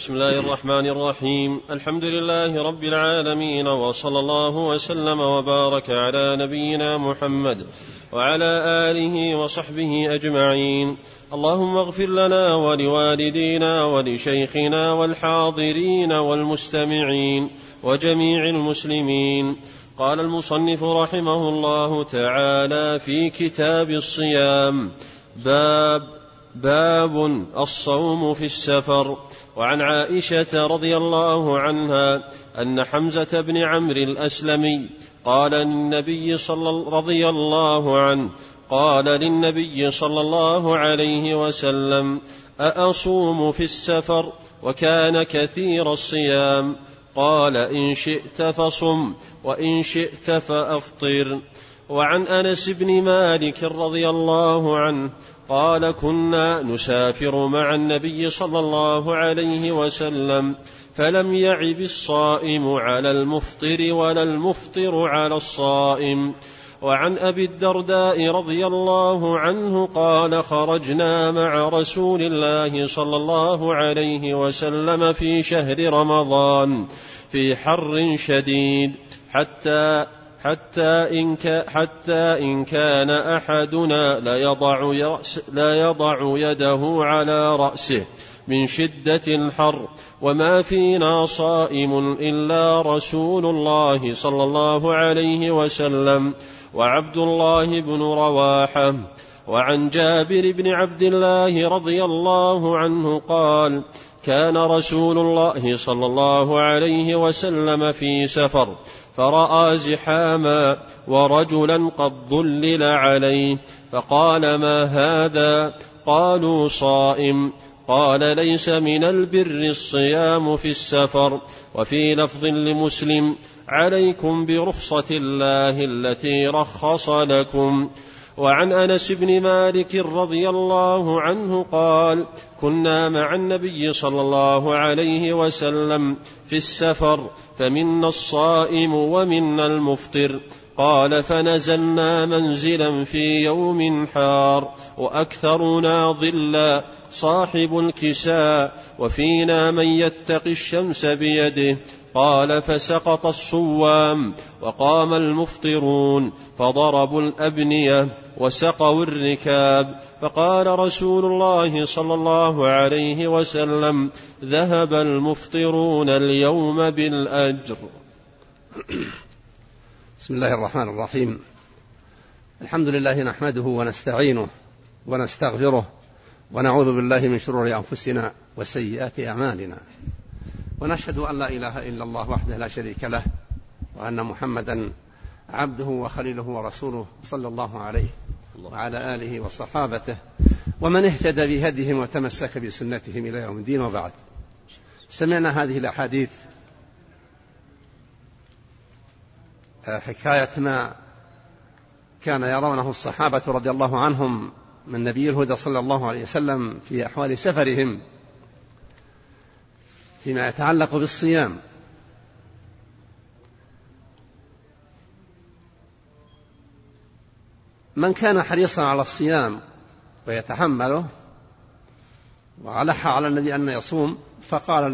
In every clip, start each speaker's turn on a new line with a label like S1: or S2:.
S1: بسم الله الرحمن الرحيم. الحمد لله رب العالمين وصلى الله وسلم وبارك على نبينا محمد وعلى آله وصحبه أجمعين. اللهم اغفر لنا ولوالدينا ولشيخنا والحاضرين والمستمعين وجميع المسلمين. قال المصنف رحمه الله تعالى في كتاب الصيام باب باب الصوم في السفر. وعن عائشة رضي الله عنها أن حمزة بن عمرو الأسلمي قال للنبي صلى رضي الله عنه قال للنبي صلى الله عليه وسلم أأصوم في السفر وكان كثير الصيام؟ قال إن شئت فصم وإن شئت فأفطر. وعن أنس بن مالك رضي الله عنه قال كنا نسافر مع النبي صلى الله عليه وسلم فلم يعب الصائم على المفطر ولا المفطر على الصائم. وعن أبي الدرداء رضي الله عنه قال خرجنا مع رسول الله صلى الله عليه وسلم في شهر رمضان في حر شديد حتى حتى إن, حتى إن كان أحدنا ليضع, ليضع يده على رأسه من شدة الحر. وما فينا صائم إلا رسول الله صلى الله عليه وسلم وعبد الله بن رواحة. وعن جابر بن عبد الله رضي الله عنه قال كان رسول الله صلى الله عليه وسلم في سفر. فراى زحاما ورجلا قد ظلل عليه فقال ما هذا قالوا صائم قال ليس من البر الصيام في السفر وفي لفظ لمسلم عليكم برخصه الله التي رخص لكم وعن أنس بن مالك رضي الله عنه قال كنا مع النبي صلى الله عليه وسلم في السفر فمنا الصائم ومنا المفطر. قال فنزلنا منزلا في يوم حار وأكثرنا ظلا صاحب الكساء وفينا من يتقي الشمس بيده. قال فسقط الصوام وقام المفطرون فضربوا الأبنية وسقوا الركاب فقال رسول الله صلى الله عليه وسلم ذهب المفطرون اليوم بالأجر.
S2: بسم الله الرحمن الرحيم. الحمد لله نحمده ونستعينه ونستغفره ونعوذ بالله من شرور أنفسنا وسيئات أعمالنا. ونشهد أن لا إله إلا الله وحده لا شريك له وأن محمدا عبده وخليله ورسوله صلى الله عليه وعلى آله وصحابته ومن اهتدى بهديهم وتمسك بسنتهم إلى يوم الدين وبعد. سمعنا هذه الأحاديث. حكاية ما كان يرونه الصحابة رضي الله عنهم من نبي الهدى صلى الله عليه وسلم في أحوال سفرهم. فيما يتعلق بالصيام. من كان حريصا على الصيام ويتحمله وألح على النبي أن يصوم فقال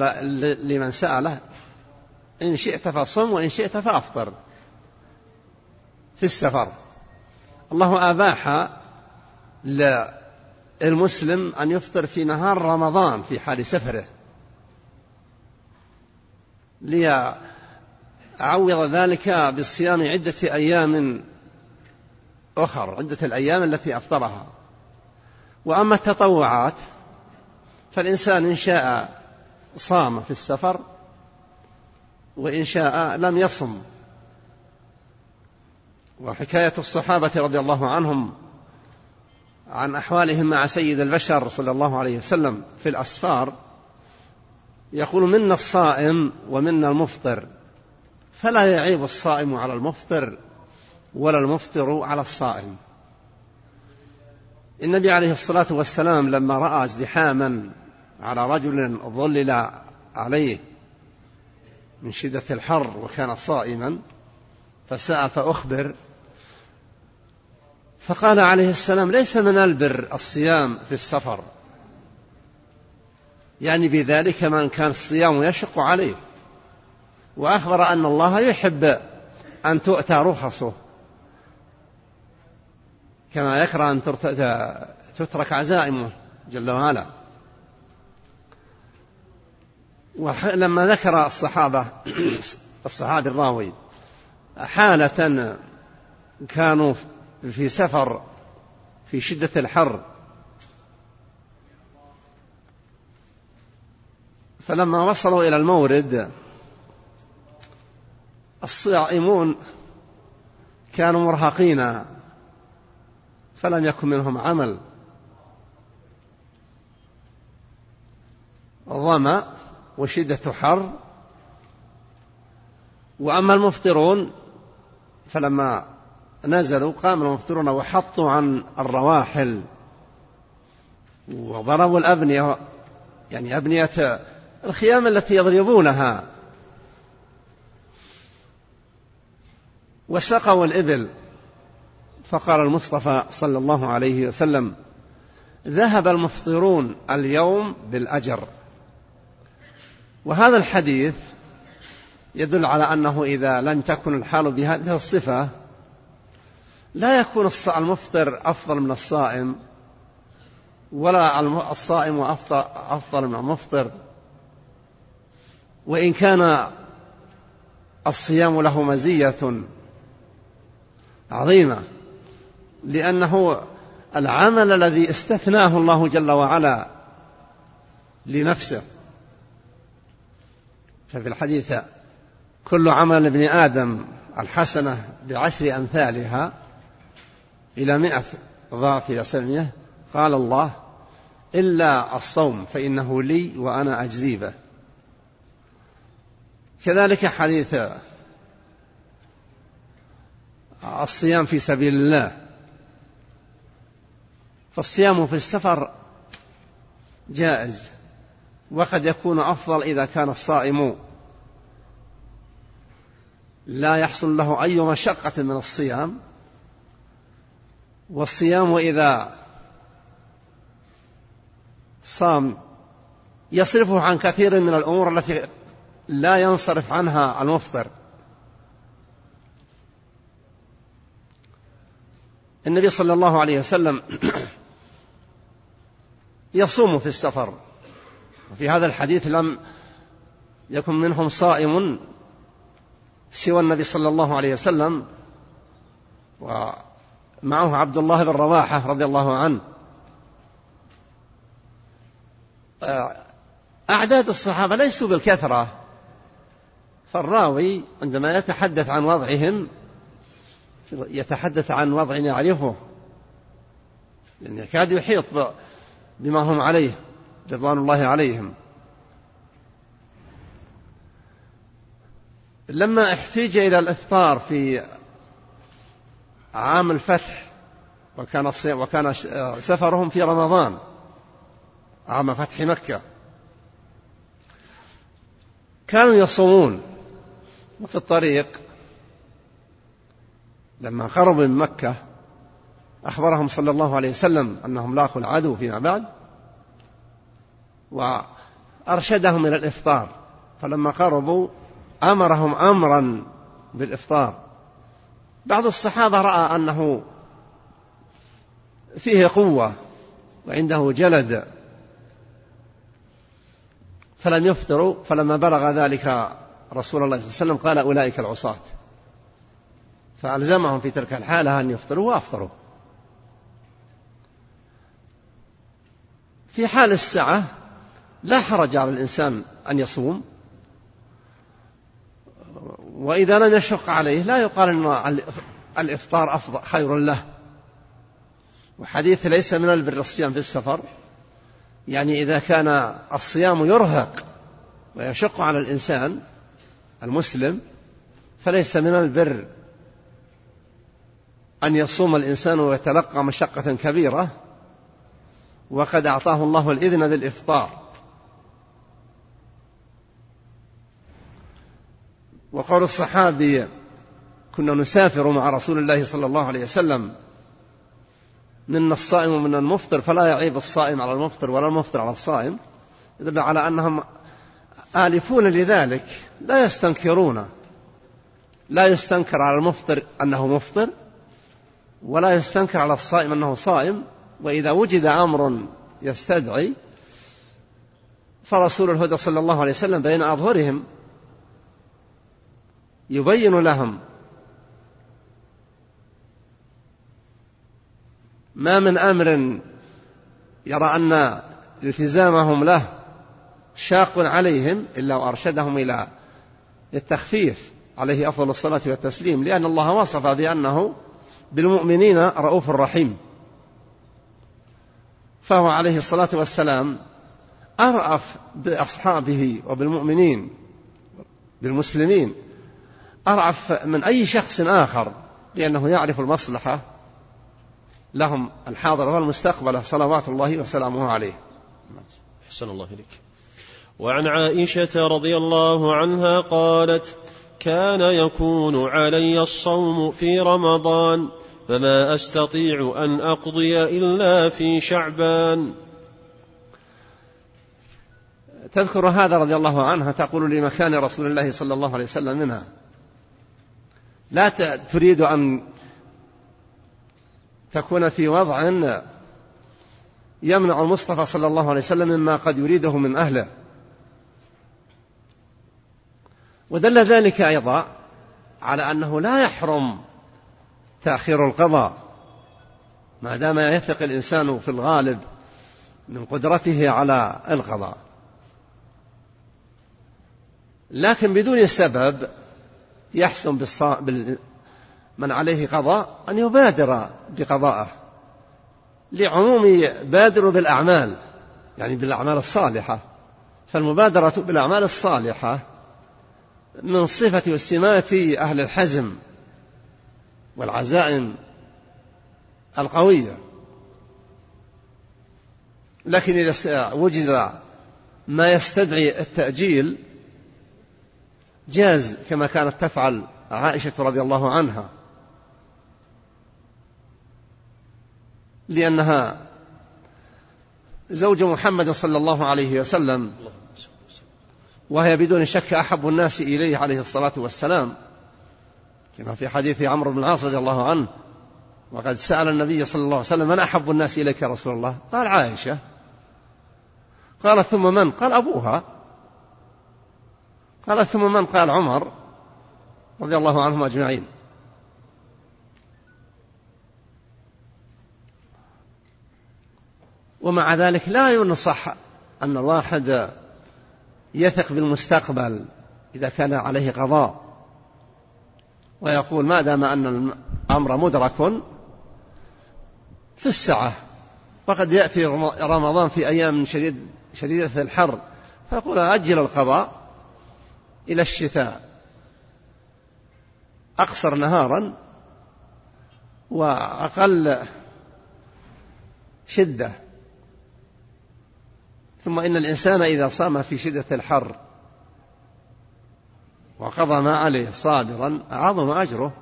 S2: لمن سأله إن شئت فصم وإن شئت فأفطر في السفر. الله أباح للمسلم أن يفطر في نهار رمضان في حال سفره. ليعوض ذلك بالصيام عدة أيام أخر عدة الأيام التي أفطرها. وأما التطوعات فالإنسان إن شاء صام في السفر وإن شاء لم يصم. وحكاية الصحابة رضي الله عنهم عن أحوالهم مع سيد البشر صلى الله عليه وسلم في الأسفار يقول منا الصائم ومنا المفطر فلا يعيب الصائم على المفطر ولا المفطر على الصائم. النبي عليه الصلاة والسلام لما رأى ازدحاما على رجل ظلل عليه من شدة الحر وكان صائما فسأل فأخبر فقال عليه السلام ليس من البر الصيام في السفر. يعني بذلك من كان الصيام يشق عليه. وأخبر أن الله يحب أن تؤتى رخصه. كما يكره أن تترك عزائمه جل وعلا. ولما ذكر الصحابة الصحابي الراوي حالة كانوا في سفر في شدة الحر فلما وصلوا إلى المورد الصائمون كانوا مرهقين فلم يكن منهم عمل. ظمأ وشدة حر. وأما المفطرون فلما نزلوا قام المفطرون وحطوا عن الرواحل وضربوا الأبنية يعني أبنية الخيام التي يضربونها. وسقوا الإبل. فقال المصطفى صلى الله عليه وسلم ذهب المفطرون اليوم بالأجر. وهذا الحديث يدل على أنه إذا لم تكن الحال بهذه الصفة لا يكون المفطر أفضل من الصائم ولا الصائم أفضل من المفطر. وإن كان الصيام له مزية عظيمة لأنه العمل الذي استثناه الله جل وعلا لنفسه. ففي الحديث كل عمل ابن آدم الحسنة بعشر أمثالها إلى مئة ضعف إلى سبعمائة قال الله إلا الصوم فإنه لي وأنا أجزي به. كذلك حديث الصيام في سبيل الله. فالصيام في السفر جائز وقد يكون أفضل إذا كان الصائم لا يحصل له أي مشقة من الصيام. والصيام إذا صام يصرفه عن كثير من الأمور التي لا ينصرف عنها المفطر. النبي صلى الله عليه وسلم يصوم في السفر. وفي هذا الحديث لم يكن منهم صائم سوى النبي صلى الله عليه وسلم ومعه عبد الله بن رواحة رضي الله عنه. أعداد الصحابة ليسوا بالكثرة. فالراوي عندما يتحدث عن وضعهم يتحدث عن وضع يعرفه. يعني يكاد يحيط بما هم عليه رضوان الله عليهم. لما احتيج إلى الإفطار في عام الفتح وكان وكان سفرهم في رمضان عام فتح مكة كانوا يصومون. وفي الطريق لما قربوا من مكة أخبرهم صلى الله عليه وسلم أنهم لاقوا العدو فيما بعد وأرشدهم إلى الإفطار. فلما قربوا أمرهم أمرا بالإفطار. بعض الصحابة رأى أنه فيه قوة وعنده جلد. فلم يفطروا فلما بلغ ذلك رسول الله صلى الله عليه وسلم قال أولئك العصاة. فألزمهم في تلك الحالة أن يفطروا وأفطروا. في حال السعة لا حرج على الإنسان أن يصوم. وإذا لم يشق عليه لا يقال أن الإفطار أفضل خير له. وحديث ليس من البر الصيام في السفر. يعني إذا كان الصيام يرهق ويشق على الإنسان المسلم فليس من البر أن يصوم الإنسان ويتلقى مشقة كبيرة وقد أعطاه الله الإذن بالإفطار وقول الصحابي كنا نسافر مع رسول الله صلى الله عليه وسلم منا الصائم ومنا المفطر فلا يعيب الصائم على المفطر ولا المفطر على الصائم يدل على أنهم آلفون لذلك لا يستنكرون. لا يستنكر على المفطر أنه مفطر ولا يستنكر على الصائم أنه صائم. وإذا وجد أمر يستدعي فرسول الهدى صلى الله عليه وسلم بين أظهرهم يبين لهم ما من أمر يرى أن التزامهم له شاق عليهم إلا وأرشدهم إلى التخفيف عليه أفضل الصلاة والتسليم لأن الله وصف بأنه بالمؤمنين رؤوف رحيم. فهو عليه الصلاة والسلام أرأف بأصحابه وبالمؤمنين بالمسلمين أرأف من أي شخص آخر لأنه يعرف المصلحة لهم الحاضر والمستقبل صلوات الله وسلامه عليه.
S1: أحسن الله إليك. وعن عائشة رضي الله عنها قالت كان يكون علي الصوم في رمضان فما أستطيع أن أقضي إلا في شعبان.
S2: تذكر هذا رضي الله عنها تقول لمكان رسول الله صلى الله عليه وسلم منها. لا تريد أن تكون في وضع يمنع المصطفى صلى الله عليه وسلم مما قد يريده من أهله. ودل ذلك أيضا على أنه لا يحرم تأخير القضاء ما دام يثق الإنسان في الغالب من قدرته على القضاء لكن بدون سبب يحسن. من عليه قضاء أن يبادر بقضائه لعموم بادر بالأعمال يعني بالأعمال الصالحة فالمبادرة بالأعمال الصالحة من صفة وسمات أهل الحزم والعزائم القوية. لكن إذا وجد ما يستدعي التأجيل جاز كما كانت تفعل عائشة رضي الله عنها لأنها زوج محمد صلى الله عليه وسلم. وهي بدون شك أحب الناس إليه عليه الصلاة والسلام كما في حديث عمرو بن العاص رضي الله عنه وقد سأل النبي صلى الله عليه وسلم من أحب الناس إليك يا رسول الله؟ قال عائشة. قال ثم من؟ قال أبوها. قال ثم من؟ قال عمر رضي الله عنهم أجمعين. ومع ذلك لا ينصح أن الواحد يثق بالمستقبل إذا كان عليه قضاء. ويقول ما دام أن الأمر مدرك في السعة وقد يأتي رمضان في أيام شديد شديدة الحر فيقول أجل القضاء إلى الشتاء. أقصر نهارا وأقل شدة. ثم إن الإنسان إذا صام في شدة الحر وقضى ما عليه صابرا عظم أجره.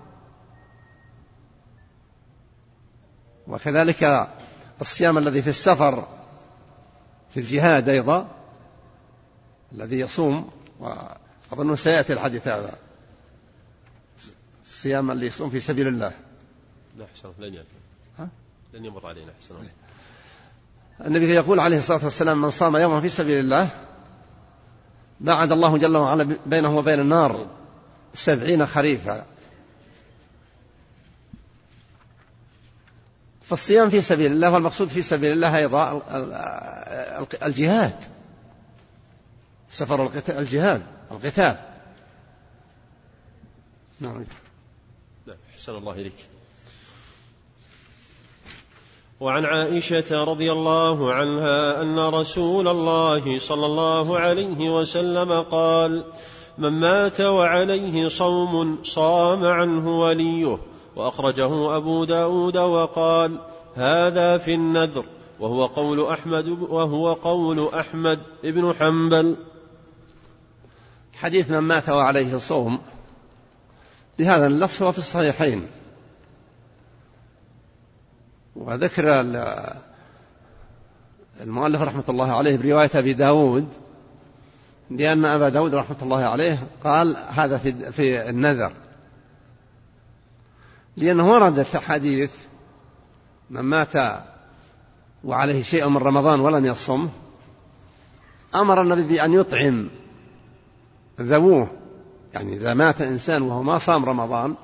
S2: وكذلك الصيام الذي في السفر في الجهاد أيضا الذي يصوم وأظن سيأتي الحديث هذا. الصيام اللي يصوم في سبيل الله.
S1: لا حسن لن يأتي. ها؟ لن يمر علينا حسن
S2: النبي يقول عليه الصلاة والسلام من صام يوما في سبيل الله بعد الله جل وعلا بينه وبين النار سبعين خريفا. فالصيام في سبيل الله والمقصود في سبيل الله أيضا الجهاد. سفر الجهاد القتال.
S1: نعم أحسن الله إليك. وعن عائشة رضي الله عنها أن رسول الله صلى الله عليه وسلم قال من مات وعليه صوم صام عنه وليه. وأخرجه أبو داود وقال هذا في النذر. وهو قول أحمد وهو قول أحمد بن حنبل.
S2: حديث من مات وعليه صوم بهذا اللفظ وفي الصحيحين. وذكر المؤلف رحمة الله عليه برواية أبي داود لأن أبا داود رحمة الله عليه قال هذا في, في النذر. لأنه وردت أحاديث من مات وعليه شيء من رمضان ولم يصم أمر النبي بأن يطعم ذووه. يعني إذا مات إنسان وهو ما صام رمضان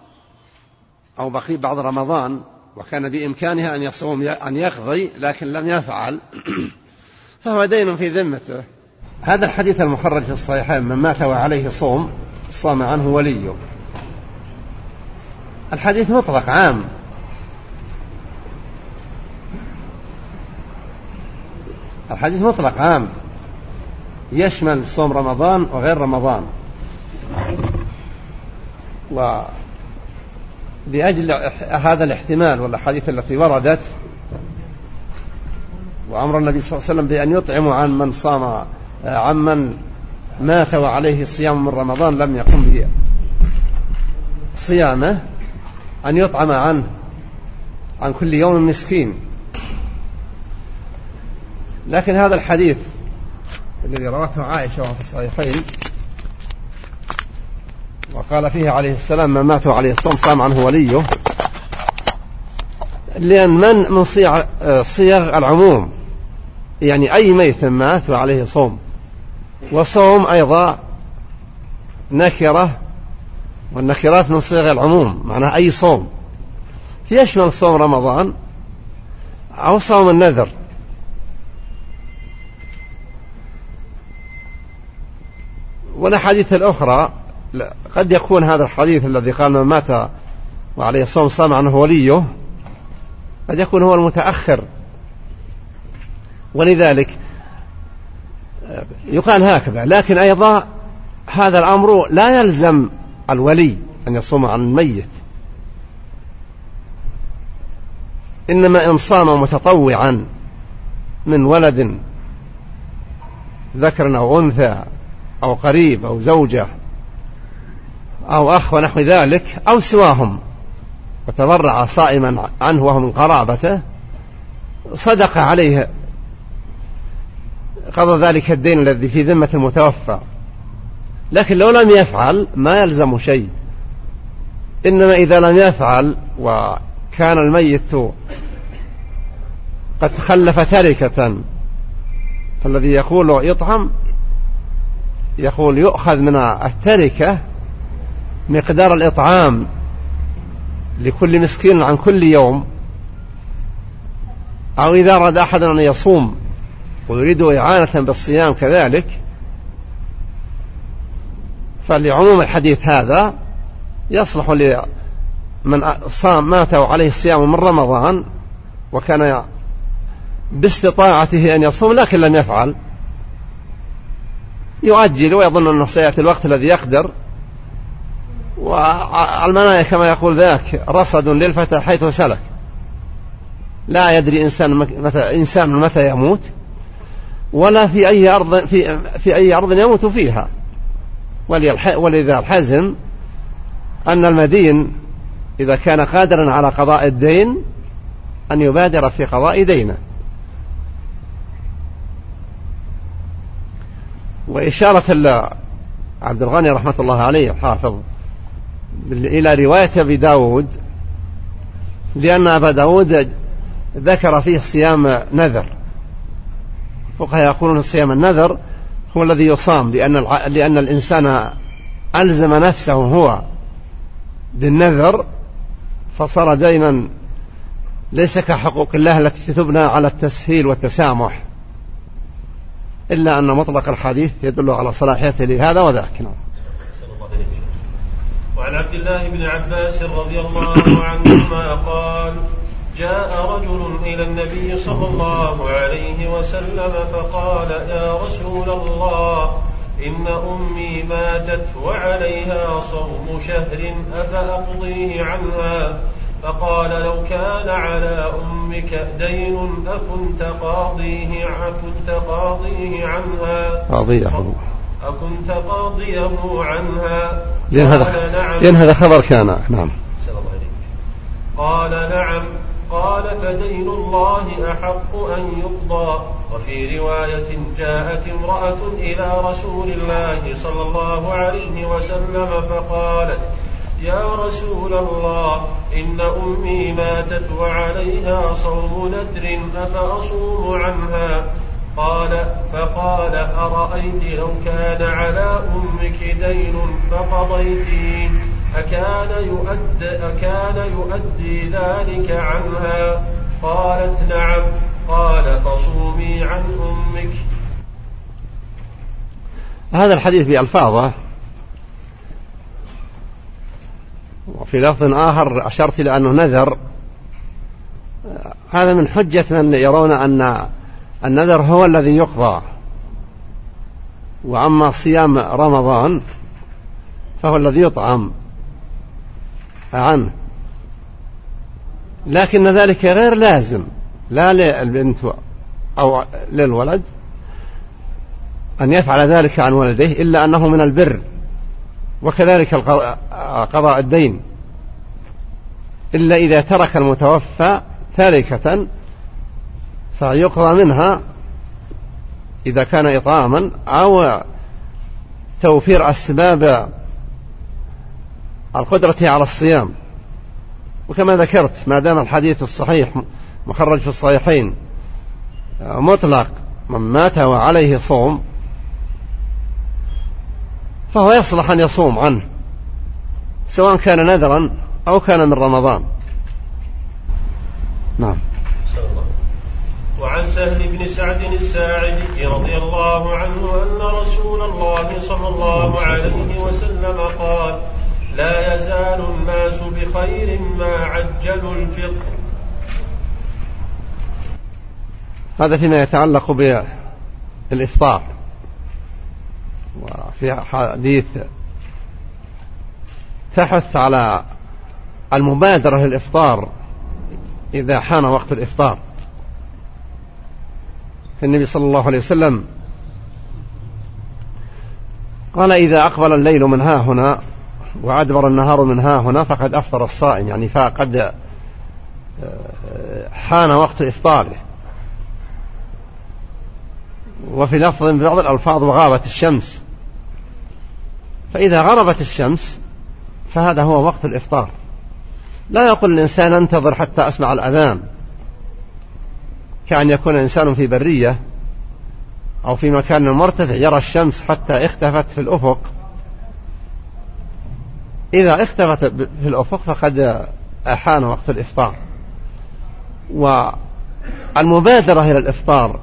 S2: أو بقي بعض رمضان وكان بإمكانه أن يصوم أن يقضي لكن لم يفعل. فهو دين في ذمته. هذا الحديث المخرج في الصحيحين من مات وعليه صوم صام عنه وليه. الحديث مطلق عام. الحديث مطلق عام. يشمل صوم رمضان وغير رمضان. و لأجل هذا الاحتمال والأحاديث التي وردت وأمر النبي صلى الله عليه وسلم بأن يطعم عن من صام عن من مات وعليه الصيام من رمضان لم يقم بصيامه أن يطعم عنه عن كل يوم مسكين. لكن هذا الحديث الذي روته عائشة وفي الصحيحين وقال فيه عليه السلام من مات عليه الصوم صام عنه وليه. لأن من من صيغ صيغ العموم؟ يعني أي ميت مات وعليه صوم. وصوم أيضا نكرة والنكرات من صيغ العموم معناها أي صوم. يشمل صوم رمضان أو صوم النذر. والأحاديث الأخرى قد يكون هذا الحديث الذي قال من مات وعليه الصوم صام عنه وليه قد يكون هو المتأخر. ولذلك يقال هكذا لكن أيضا هذا الأمر لا يلزم الولي أن يصوم عن الميت. إنما إن صام متطوعا من ولد ذكر أو أنثى أو قريب أو زوجة أو أخ ونحو ذلك أو سواهم. وتضرع صائما عنه وهو من قرابته. صدق عليه. قضى ذلك الدين الذي في ذمة المتوفى. لكن لو لم يفعل ما يلزم شيء. إنما إذا لم يفعل وكان الميت قد خلف تركة فالذي يقول يطعم يقول يؤخذ من التركة مقدار الإطعام لكل مسكين عن كل يوم أو إذا أراد أحد أن يصوم ويريد إعانة بالصيام كذلك فلعموم الحديث هذا يصلح لمن صام مات عليه الصيام من رمضان وكان باستطاعته أن يصوم لكن لم يفعل يؤجل ويظن أنه سيأتي الوقت الذي يقدر. والمنايا كما يقول ذاك رصد للفتى حيث سلك. لا يدري إنسان متى إنسان متى يموت ولا في أي أرض في في أي أرض يموت فيها. ولذا الحزم أن المدين إذا كان قادرا على قضاء الدين أن يبادر في قضاء دينه. وإشارة عبد الغني رحمة الله عليه الحافظ إلى رواية أبي داود لأن أبا داود ذكر فيه صيام نذر. الفقهاء يقولون صيام النذر هو الذي يصام لأن لأن الإنسان ألزم نفسه هو بالنذر فصار دينا ليس كحقوق الله التي تبنى على التسهيل والتسامح. إلا أن مطلق الحديث يدل على صلاحيته لهذا وذاك. نعم.
S1: وعن عبد الله بن عباس رضي الله عنهما قال جاء رجل إلى النبي صلى الله عليه وسلم فقال يا رسول الله إن أمي ماتت وعليها صوم شهر أفأقضيه عنها؟ فقال لو كان على أمك دين أكنت قاضيه أكنت قاضيه. عنها
S2: قاضيه
S1: أكنت قاضيه عنها؟
S2: لأن هذا نعم. لأن هذا خبر كان نعم.
S1: قال نعم. قال فدين الله أحق أن يقضى. وفي رواية جاءت امرأة إلى رسول الله صلى الله عليه وسلم فقالت يا رسول الله إن أمي ماتت وعليها صوم ندر أفأصوم عنها؟ قال فقال أرأيت لو كان على أمك دين فقضيتين أكان يؤدي, أكان يؤدي ذلك عنها؟ قالت نعم. قال فصومي عن أمك.
S2: هذا الحديث بألفاظه. وفي لفظ آخر أشرت إلى أنه نذر. هذا من حجة من يرون أن النذر هو الذي يقضى. وأما صيام رمضان فهو الذي يطعم عنه. لكن ذلك غير لازم لا للبنت أو للولد أن يفعل ذلك عن ولده إلا أنه من البر. وكذلك قضاء الدين. إلا إذا ترك المتوفى تاركة فيقضى منها إذا كان إطعاما أو توفير أسباب القدرة على الصيام. وكما ذكرت ما دام الحديث الصحيح مخرج في الصحيحين مطلق من مات وعليه صوم فهو يصلح أن يصوم عنه سواء كان نذرا أو كان من رمضان. نعم.
S1: وعن سهل بن سعد الساعدي رضي الله عنه أن رسول الله صلى الله عليه وسلم قال لا يزال الناس بخير ما عجلوا الفطر
S2: هذا فيما يتعلق بالإفطار. وفي حديث تحث على المبادرة للإفطار إذا حان وقت الإفطار. النبي صلى الله عليه وسلم. قال إذا أقبل الليل من ها هنا وأدبر النهار من ها هنا فقد أفطر الصائم يعني فقد آه، حان وقت إفطاره. وفي لفظ ببعض الألفاظ وغابت الشمس. فإذا غربت الشمس فهذا هو وقت الإفطار. لا يقول الإنسان انتظر حتى أسمع الأذان. كأن يكون الإنسان في برية أو في مكان مرتفع يرى الشمس حتى اختفت في الأفق. إذا اختفت في الأفق فقد أحان وقت الإفطار. والمبادرة إلى الإفطار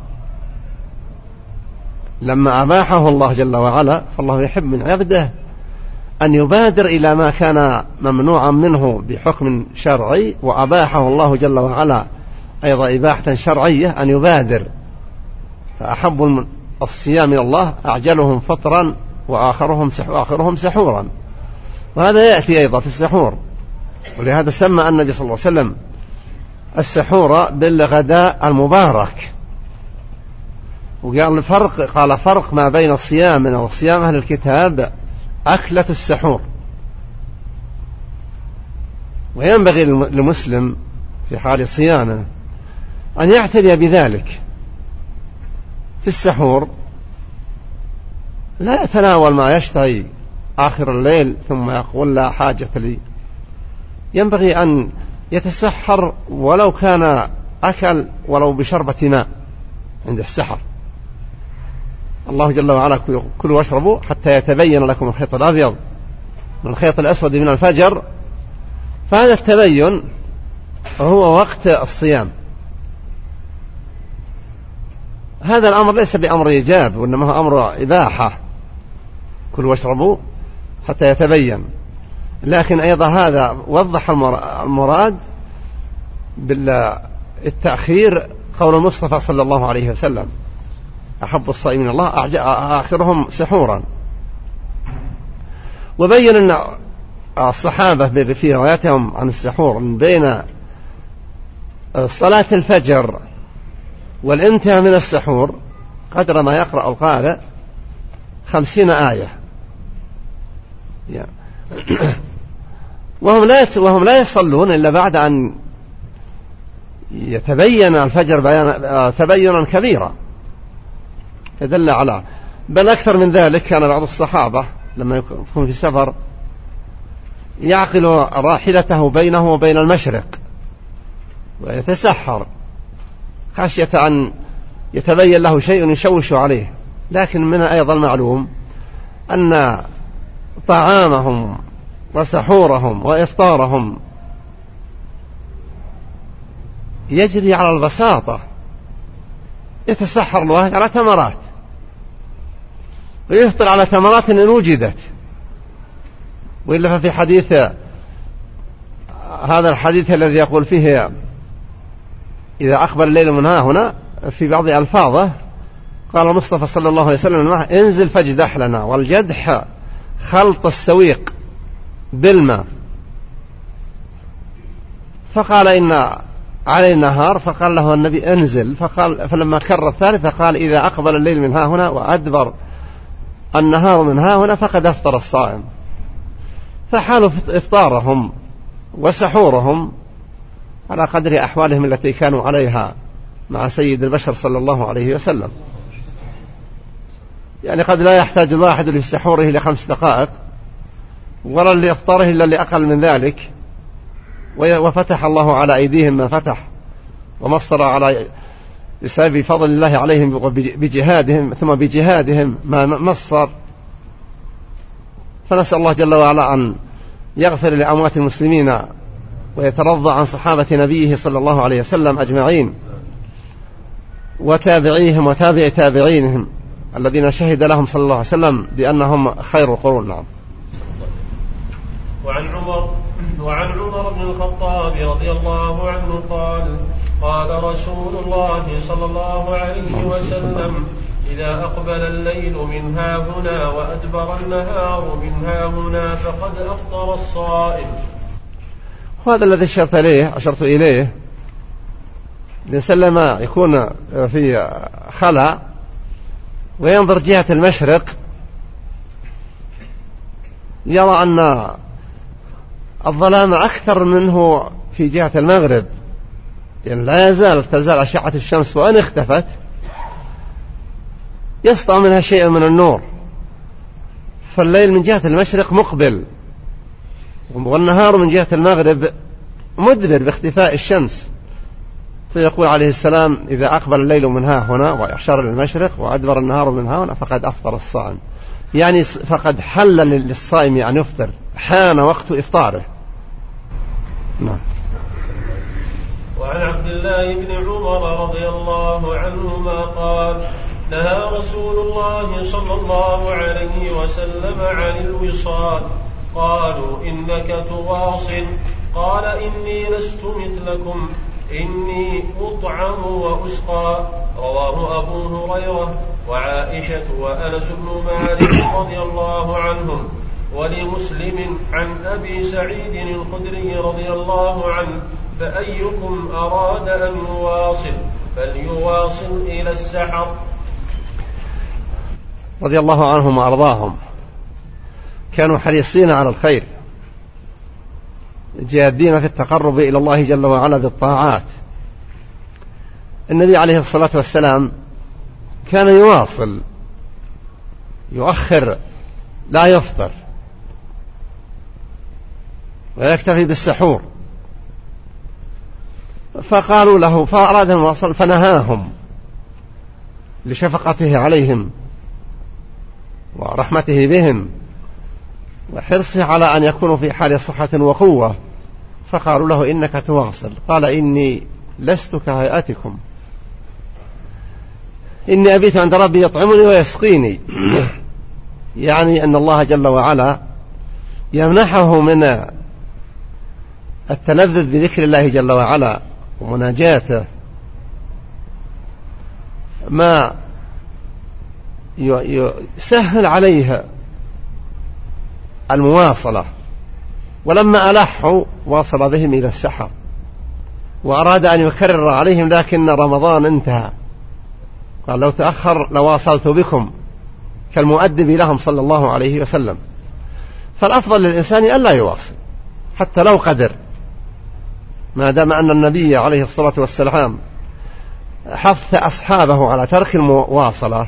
S2: لما أباحه الله جل وعلا فالله يحب من عبده أن يبادر إلى ما كان ممنوعا منه بحكم شرعي وأباحه الله جل وعلا أيضا إباحة شرعية أن يبادر. فأحب الصيام إلى الله أعجلهم فطرا وآخرهم وآخرهم سحورا. وهذا يأتي أيضا في السحور. ولهذا سمى النبي صلى الله عليه وسلم السحور بالغداء المبارك. وقال الفرق قال فرق ما بين صيامنا وصيام أهل الكتاب أكلة السحور. وينبغي للمسلم في حال صيامه أن يعتني بذلك في السحور. لا يتناول ما يشتهي آخر الليل ثم يقول لا حاجة لي. ينبغي أن يتسحر ولو كان أكل ولو بشربة ماء عند السحر. الله جل وعلا كلوا واشربوا حتى يتبين لكم الخيط الأبيض من الخيط الأسود من الفجر. فهذا التبين هو وقت الصيام. هذا الأمر ليس بأمر إيجاب وإنما هو أمر إباحة. كلوا واشربوا حتى يتبين. لكن أيضا هذا وضح المراد بالتأخير قول المصطفى صلى الله عليه وسلم أحب الصائمين الله آخرهم سحورا. وبين أن الصحابة في رواياتهم عن السحور من بين صلاة الفجر والانتهاء من السحور قدر ما يقرأ القارئ خمسين آية. وهم لا وهم لا يصلون إلا بعد أن يتبين الفجر بيان تبينا كبيرا. يدل على بل أكثر من ذلك كان بعض الصحابة لما يكون في سفر يعقل راحلته بينه وبين المشرق ويتسحر. خشية أن يتبين له شيء يشوش عليه. لكن من أيضا معلوم أن طعامهم وسحورهم وإفطارهم يجري على البساطة. يتسحر الواحد على تمرات ويفطر على تمرات إن وجدت. وإلا ففي حديث هذا الحديث الذي يقول فيه إذا أقبل الليل من ها هنا في بعض ألفاظه قال المصطفى صلى الله عليه وسلم انزل فاجدح لنا والجدح خلط السويق بالماء. فقال إن علي النهار فقال له النبي انزل. فقال فلما كر الثالثة قال إذا أقبل الليل من ها هنا وأدبر النهار من ها هنا فقد أفطر الصائم. فحال إفطارهم وسحورهم على قدر أحوالهم التي كانوا عليها مع سيد البشر صلى الله عليه وسلم. يعني قد لا يحتاج الواحد لسحوره لخمس دقائق ولا لإفطاره إلا لأقل من ذلك. وفتح الله على أيديهم ما فتح ومصر على بسبب فضل الله عليهم بجهادهم ثم بجهادهم ما مصر فنسأل الله جل وعلا أن يغفر لأموات المسلمين ويترضى عن صحابة نبيه صلى الله عليه وسلم أجمعين وتابعيهم وتابع تابعينهم الذين شهد لهم صلى الله عليه وسلم بأنهم خير القرون. نعم.
S1: وعن عمر وعن عمر بن الخطاب رضي الله عنه قال قال رسول الله صلى الله عليه وسلم إذا أقبل الليل من ها هنا وأدبر النهار من ها هنا فقد أفطر الصائم.
S2: وهذا الذي أشرت إليه أشرت إليه. لما يكون في خلا وينظر جهة المشرق يرى أن الظلام أكثر منه في جهة المغرب. لأن لا يزال تزال أشعة الشمس وأن اختفت يسطع منها شيء من النور. فالليل من جهة المشرق مقبل. والنهار من جهة المغرب مدبر باختفاء الشمس. فيقول عليه السلام إذا أقبل الليل من ها هنا وأشار للمشرق وأدبر النهار من ها هنا فقد أفطر الصائم. يعني فقد حل للصائم أن يفطر حان وقت إفطاره. نعم.
S1: وعن عبد الله بن عمر رضي الله عنهما قال نهى رسول الله صلى الله عليه وسلم عن الوصال. قالوا إنك تواصل. قال إني لست مثلكم. إني أطعم وأسقى. رواه أبو هريرة وعائشة وأنس بن مالك رضي الله عنهم. ولمسلم عن أبي سعيد الخدري رضي الله عنه. فأيكم أراد أن يواصل. فليواصل إلى السحر.
S2: رضي الله عنهم وأرضاهم. كانوا حريصين على الخير جادين في التقرب إلى الله جل وعلا بالطاعات. النبي عليه الصلاة والسلام كان يواصل يؤخر لا يفطر ويكتفي بالسحور. فقالوا له فأراد أن يواصل فنهاهم لشفقته عليهم ورحمته بهم. وحرصه على أن يكونوا في حال صحة وقوة. فقالوا له إنك تواصل. قال إني لست كهيئتكم. إني أبيت عند ربي يطعمني ويسقيني. يعني أن الله جل وعلا يمنحه من التلذذ بذكر الله جل وعلا ومناجاته. ما يسهل عليه المواصلة. ولما ألحوا واصل بهم إلى السحر وأراد أن يكرر عليهم لكن رمضان انتهى. قال لو تأخر لواصلت بكم كالمؤدب لهم صلى الله عليه وسلم. فالأفضل للإنسان ألا يواصل حتى لو قدر. ما دام أن النبي عليه الصلاة والسلام حث أصحابه على ترك المواصلة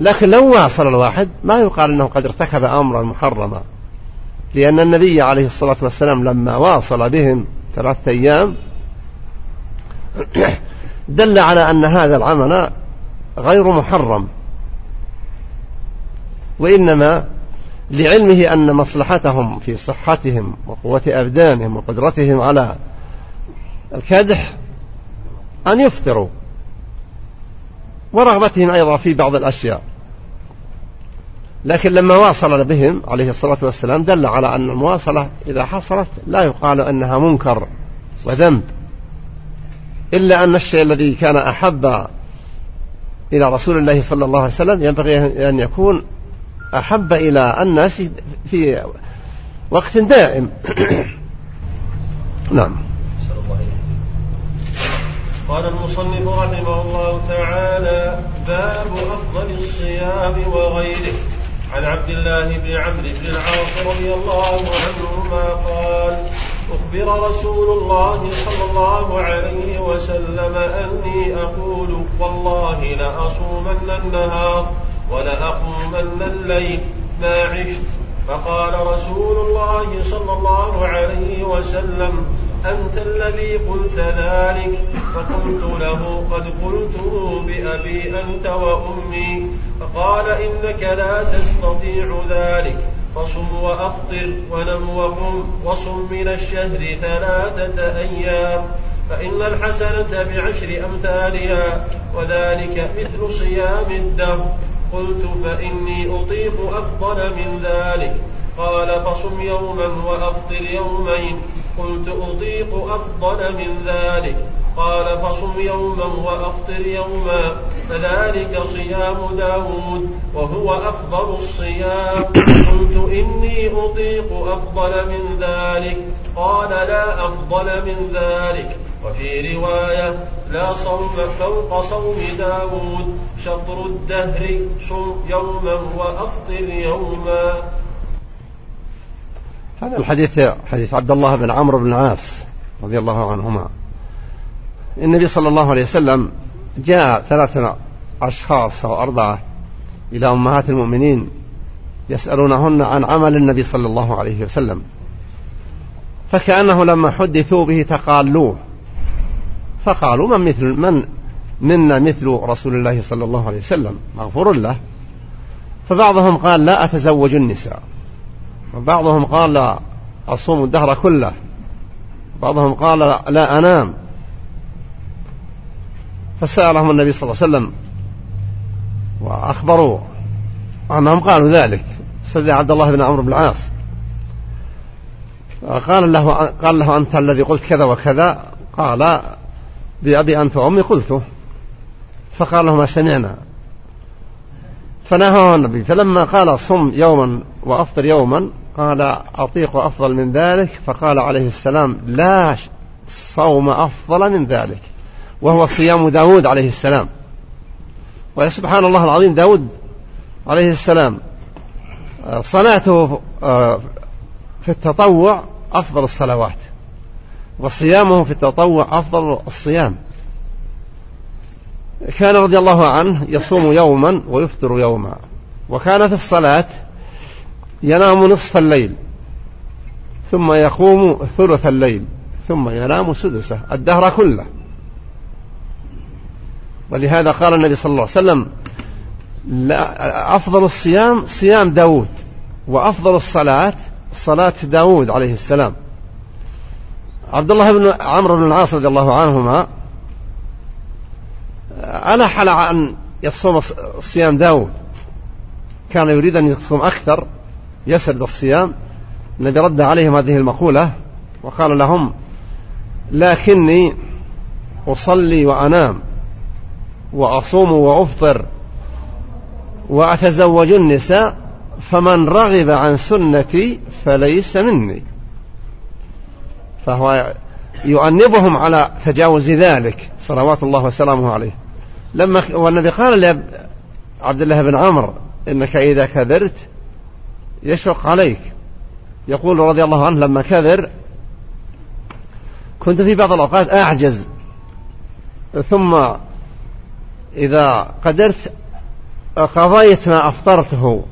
S2: لكن لو واصل الواحد ما يقال أنه قد ارتكب أمرا محرما. لأن النبي عليه الصلاة والسلام لما واصل بهم ثلاثة أيام دل على أن هذا العمل غير محرم. وإنما لعلمه أن مصلحتهم في صحتهم وقوة أبدانهم وقدرتهم على الكدح أن يفطروا ورغبتهم أيضا في بعض الأشياء. لكن لما واصل بهم عليه الصلاة والسلام دل على أن المواصلة إذا حصلت لا يقال أنها منكر وذنب. إلا أن الشيء الذي كان أحب إلى رسول الله صلى الله عليه وسلم ينبغي أن يكون أحب إلى الناس في وقت دائم. نعم.
S1: قال المصنف رحمه الله تعالى باب أفضل الصيام وغيره. عن عبد الله بن عمرو بن العاص رضي الله عنهما قال أخبر رسول الله صلى الله عليه وسلم أني أقول والله لأصومن النهار ولأقومن الليل ما عشت. فقال رسول الله صلى الله عليه وسلم أنت الذي قلت ذلك فقلت له قد قلته بأبي أنت وأمي فقال إنك لا تستطيع ذلك فصم وأفطر ونم وقم وصم من الشهر ثلاثة أيام فإن الحسنة بعشر أمثالها وذلك مثل صيام الدهر قلت فإني أطيق أفضل من ذلك قال فصم يوما وأفطر يومين قلت أطيق أفضل من ذلك. قال فصم يوما وأفطر يوما فذلك صيام داود وهو أفضل الصيام. قلت إني أطيق أفضل من ذلك. قال لا أفضل من ذلك. وفي رواية لا صوم فوق صوم داود شطر الدهر صم يوما وأفطر يوما.
S2: هذا الحديث حديث عبد الله بن عمرو بن العاص رضي الله عنهما. النبي صلى الله عليه وسلم جاء ثلاثة أشخاص أو أربعة إلى أمهات المؤمنين يسألونهن عن عمل النبي صلى الله عليه وسلم. فكأنه لما حدثوا به تقالوه. فقالوا من مثل من منا مثل رسول الله صلى الله عليه وسلم؟ مغفور له. فبعضهم قال لا أتزوج النساء. وبعضهم قال لا أصوم الدهر كله. بعضهم قال لا أنام. فسألهم النبي صلى الله عليه وسلم وأخبروا. أنهم قالوا ذلك. سيدنا عبد الله بن عمرو بن العاص. قال له قال له أنت الذي قلت كذا وكذا؟ قال بأبي أنت وأمي قلته فقال له ما سمعنا فنهاه النبي. فلما قال صم يوما وأفطر يوما قال أطيق أفضل من ذلك فقال عليه السلام لا صوم أفضل من ذلك وهو صيام داود عليه السلام. وسبحان الله العظيم داود عليه السلام صلاته آه، في التطوع أفضل الصلوات وصيامه في التطوع أفضل الصيام. كان رضي الله عنه يصوم يوما ويفطر يوما وكان في الصلاة ينام نصف الليل ثم يقوم ثلث الليل ثم ينام سدسه الدهر كله. ولهذا قال النبي صلى الله عليه وسلم لا أفضل الصيام صيام داود وأفضل الصلاة صلاة داود عليه السلام. عبد الله بن عمرو بن العاص رضي الله عنهما ألح على أن يصوم صيام داود كان يريد أن يصوم أكثر يسرد الصيام النبي رد عليهم هذه المقولة وقال لهم لكني أصلي وأنام وأصوم وأفطر وأتزوج النساء فمن رغب عن سنتي فليس مني. فهو يؤنبهم على تجاوز ذلك صلوات الله وسلامه عليه. لما والنبي قال لعبد الله بن عمرو إنك إذا كذرت يشفق عليك. يقول رضي الله عنه لما كذر كنت في بعض الأوقات أعجز. ثم إذا قدرت قضيت ما أفطرته.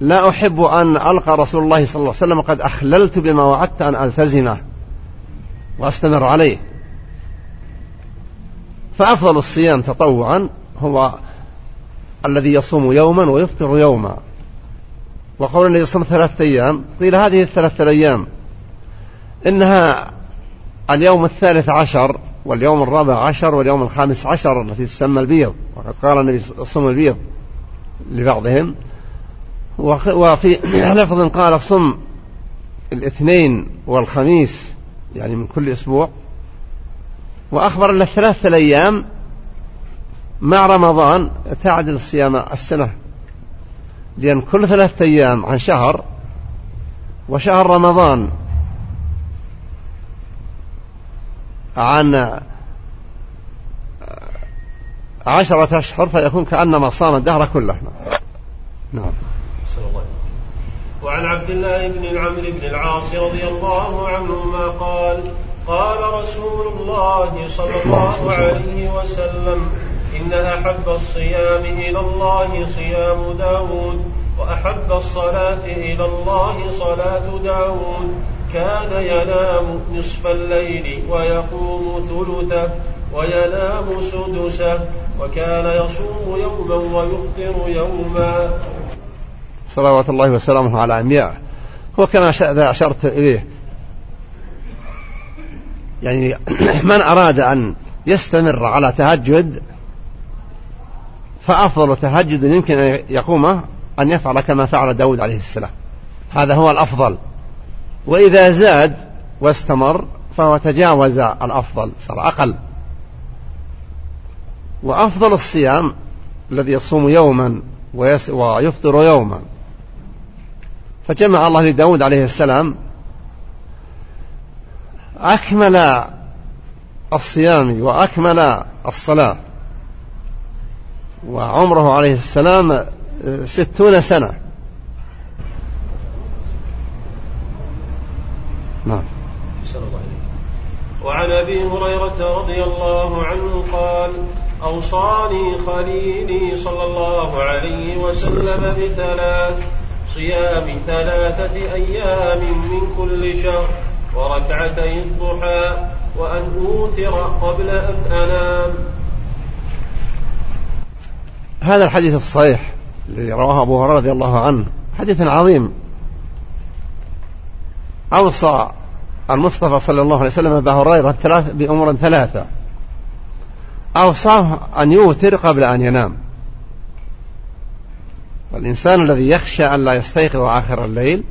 S2: لا أحب أن ألقى رسول الله صلى الله عليه وسلم قد أخللت بما وعدت أن ألتزمه وأستمر عليه. فأفضل الصيام تطوعا هو الذي يصوم يوما ويفطر يوما. وقول النبي صلى ثلاثة أيام. قيل هذه الثلاثة الأيام. إنها اليوم الثالث عشر واليوم الرابع عشر واليوم الخامس عشر التي تسمى البيض. وقد قال النبي صم البيض لبعضهم. وفي لفظ قال صم الاثنين والخميس يعني من كل أسبوع. وأخبر أن الثلاثة الأيام مع رمضان تعدل الصيام السنة. لأن كل ثلاثة أيام عن شهر وشهر رمضان. عن عشرة أشهر فيكون كأنما صام الدهر كله. نعم.
S1: وعن عبد الله بن عمرو بن العاص رضي الله عنهما قال قال رسول الله صلى الله عليه وسلم إن أحب الصيام إلى الله صيام داود وأحب الصلاة إلى الله صلاة داود. كان ينام نصف الليل ويقوم ثلثه وينام سدسه وكان يصوم يوما ويفطر يوما.
S2: صلوات الله وسلامه على أنبيائه هو كما أشرت إليه. يعني من أراد أن يستمر على تهجد فأفضل تهجد يمكن أن يقومه أن يفعل كما فعل داود عليه السلام. هذا هو الأفضل. وإذا زاد واستمر فهو تجاوز الأفضل صار أقل. وأفضل الصيام الذي يصوم يوما ويفطر يوما. فجمع الله لداود عليه السلام أكمل الصيام وأكمل الصلاة. وعمره عليه السلام ستون سنة.
S1: نعم. وعن أبي هريرة رضي الله عنه قال أوصاني خليلي صلى الله عليه وسلم بثلاث صيام ثلاثة أيام من كل شهر وركعتي الضحى وأن أوتر قبل أن أنام.
S2: هذا الحديث الصحيح الذي رواه أبو هريرة رضي الله عنه حديث عظيم. أوصى المصطفى صلى الله عليه وسلم أبا هريرة بأمور ثلاثة. أوصاه أن يوتر قبل أن ينام. والإنسان الذي يخشى أن لا يستيقظ آخر الليل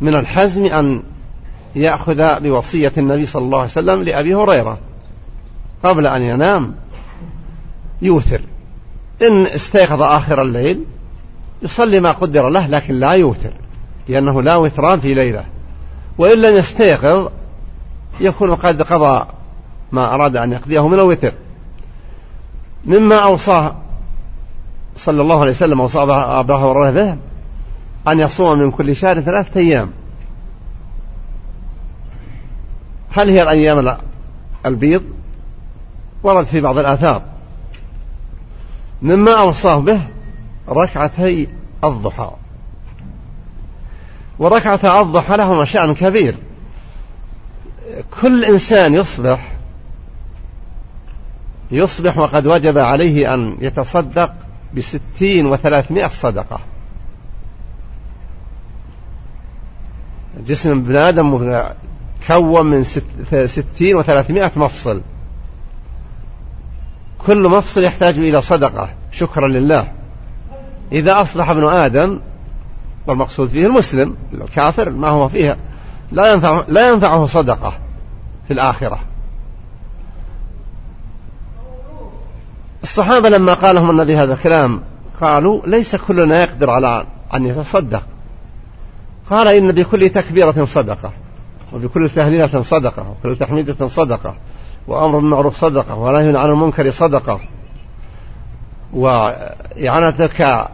S2: من الحزم أن يأخذ بوصية النبي صلى الله عليه وسلم لأبي هريرة. قبل أن ينام يوتر إن استيقظ آخر الليل يصلي ما قدر له لكن لا يوتر لأنه لا وتران في ليلة. وإن لم يستيقظ يكون قد قضى ما أراد أن يقضيه من الوتر. مما أوصاه صلى الله عليه وسلم أوصى أبا هريرة به أن يصوم من كل شهر ثلاثة أيام. هل هي الأيام البيض؟ ورد في بعض الآثار. مما أوصاه به ركعتي الضحى. وركعة الضحى لهما شأن كبير. كل إنسان يصبح يصبح وقد وجب عليه أن يتصدق بستين وثلاثمائة صدقة. جسم ابن آدم كون من ستين وثلاثمائة مفصل. كل مفصل يحتاج إلى صدقة شكرا لله. إذا أصبح ابن آدم والمقصود فيه المسلم الكافر ما هو فيها لا ينفع لا ينفعه صدقة في الآخرة. الصحابة لما قال لهم النبي هذا الكلام قالوا ليس كلنا يقدر على أن يتصدق. قال إن بكل تكبيرة صدقة وبكل تهليلة صدقة وكل تحميدة صدقة. وأمر بالمعروف صدقة ونهي عن المنكر صدقة. وإعانتك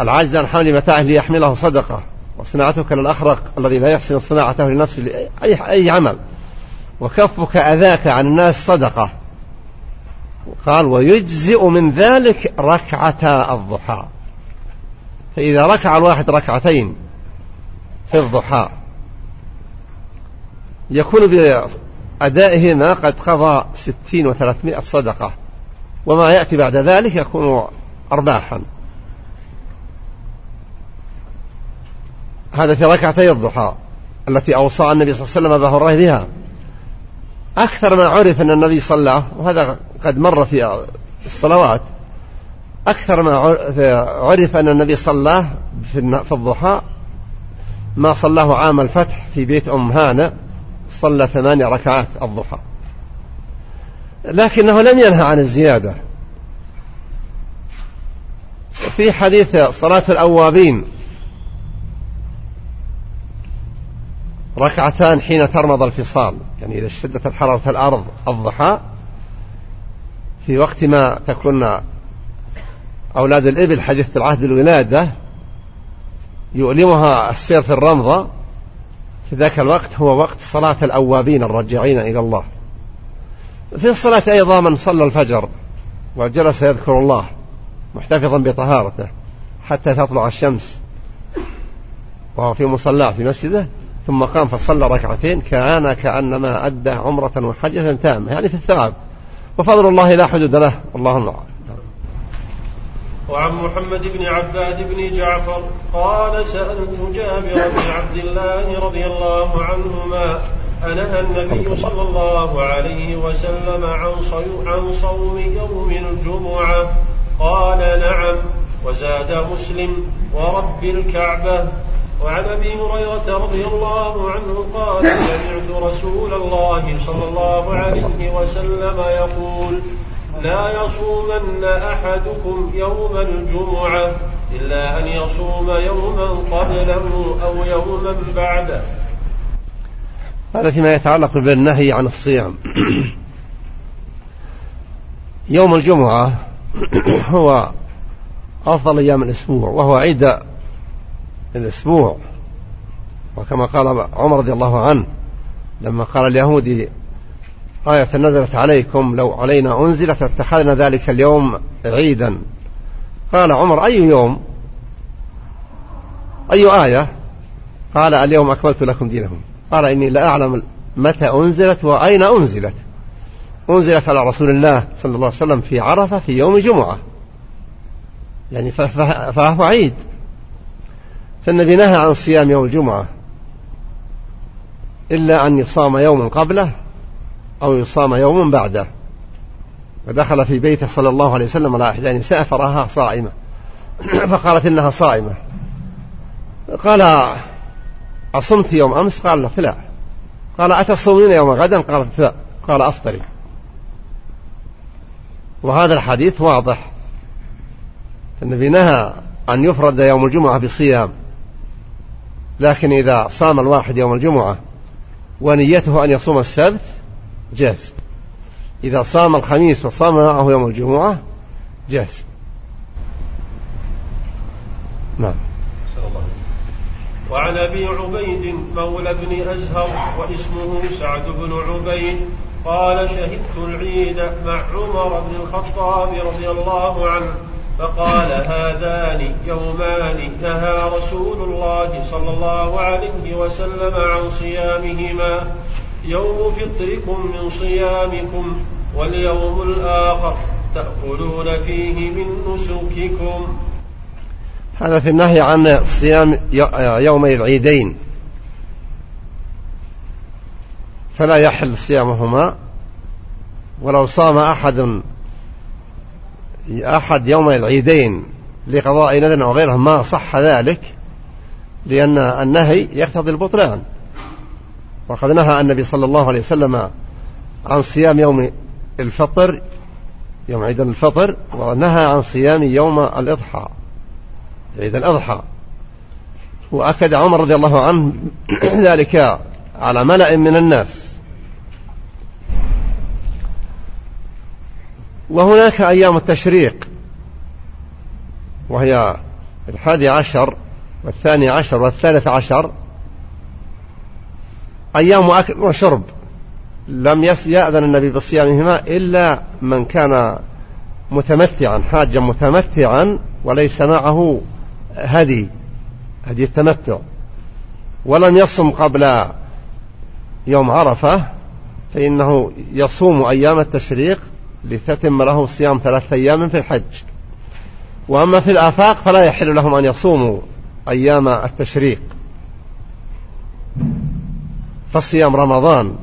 S2: العاجز عن حمل متاعه ليحمله صدقة. وصناعتك للأخرق الذي لا يحسن صناعته لنفسه أي, أي عمل. وكفك أذاك عن الناس صدقة. قال ويجزئ من ذلك ركعتا الضحى. فإذا ركع الواحد ركعتين في الضحى يكون بأدائهما قد قضى ستين وثلاثمائة صدقة وما يأتي بعد ذلك يكون أرباحا. هذا في ركعتي الضحى التي أوصى النبي صلى الله عليه وسلم أبا هريرة بها. أكثر ما عرف أن النبي صلى وهذا قد مر في الصلوات أكثر ما عرف أن النبي صلى في الضحى ما صلاه عام الفتح في بيت أم هانة صلى ثمانية ركعات الضحى. لكنه لم ينهى عن الزيادة. في حديث صلاة الأوابين ركعتان حين ترمض الفصال يعني إذا اشتدت الحرارة الأرض الضحى في وقت ما تكون أولاد الإبل حديثة العهد بالولادة يؤلمها السير في الرمضة في ذاك الوقت هو وقت صلاة الأوابين الرجعين إلى الله. في الصلاة أيضا من صلى الفجر وجلس يذكر الله محتفظا بطهارته حتى تطلع الشمس. وهو في مصلاه في مسجده ثم قام فصلى ركعتين كان كأنما أدى عمرة وحجة تامة. يعني في الثواب. وفضل الله لا حدود له. أعلم
S1: وعن محمد بن عباد بن جعفر قال سألت جابر بن عبد الله رضي الله عنهما أنهى النبي صلى الله عليه وسلم عن صوم يوم الجمعة قال نعم وزاد مسلم ورب الكعبة. وعن أبي هريرة رضي الله عنه قال سمعت رسول الله صلى الله عليه وسلم يقول لا يصومن أحدكم يوم الجمعة إلا أن يصوم يوما قبله أو يوما بعده.
S2: هذا فيما يتعلق بالنهي عن الصيام. يوم الجمعة هو أفضل أيام الأسبوع وهو عيد الأسبوع. وكما قال عمر رضي الله عنه لما قال اليهودي آية نزلت عليكم لو علينا أنزلت اتخذنا ذلك اليوم عيدا. قال عمر أي يوم؟ أي آية؟ قال اليوم أكملت لكم دينكم. قال إني لا أعلم متى أنزلت وأين أنزلت. أنزلت على رسول الله صلى الله عليه وسلم في عرفة في يوم جمعة. يعني فهو عيد. فالنبي نهى عن صيام يوم الجمعة إلا أن يصام يوما قبله أو يصام يوما بعده. ودخل في بيته صلى الله عليه وسلم على إحدى النساء فرآها صائمة. فقالت إنها صائمة. قال أصمت يوم أمس؟ قال لا قال أتصومين يوم غدا قالت لا. قال أفطري. وهذا الحديث واضح. النبي نهى أن يفرد يوم الجمعة بصيام. لكن إذا صام الواحد يوم الجمعة ونيته أن يصوم السبت جاز إذا صام الخميس وصام معه يوم الجمعة جاز
S1: نعم. وعن أبي عبيد مولى بن أزهر واسمه سعد بن عبيد قال شهدت العيد مع عمر بن الخطاب رضي الله عنه فقال هذان يومان نهى رسول الله صلى الله عليه وسلم عن صيامهما. يوم فطركم من صيامكم واليوم الآخر تأكلون فيه من نسككم.
S2: هذا في النهي عن صيام يومي العيدين. فلا يحل صيامهما. ولو صام أحد أحد يوم العيدين لقضاء نذر أو غيره ما صح ذلك لأن النهي يقتضي البطلان. وقد نهى النبي صلى الله عليه وسلم عن صيام يوم الفطر يوم عيد الفطر ونهى عن صيام يوم الإضحى عيد الأضحى. وأكد عمر رضي الله عنه ذلك على ملأ من الناس. وهناك أيام التشريق وهي الحادي عشر والثاني عشر والثالث عشر أيام أكل وشرب. لم يأذن النبي بصيامهما إلا من كان متمتعا حاجا متمتعا وليس معه هدي هدي التمتع. ولم يصم قبل يوم عرفة فإنه يصوم أيام التشريق لتتم له صيام ثلاثة أيام في الحج. وأما في الآفاق فلا يحل لهم أن يصوموا أيام التشريق. فصيام رمضان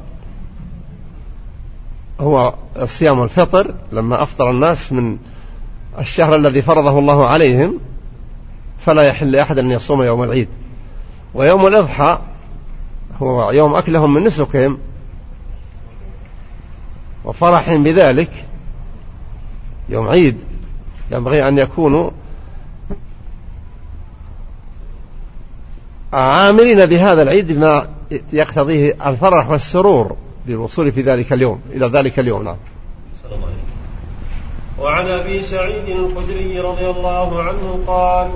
S2: هو صيام الفطر لما أفطر الناس من الشهر الذي فرضه الله عليهم فلا يحل لأحد أن يصوم يوم العيد. ويوم الأضحى هو يوم أكلهم من نسكهم. وفرحهم بذلك يوم عيد ينبغي أن يكونوا عاملين بهذا العيد بما يقتضيه الفرح والسرور بالوصول في ذلك اليوم إلى ذلك اليوم نعم.
S1: وعن أبي سعيد الخدري رضي الله عنه قال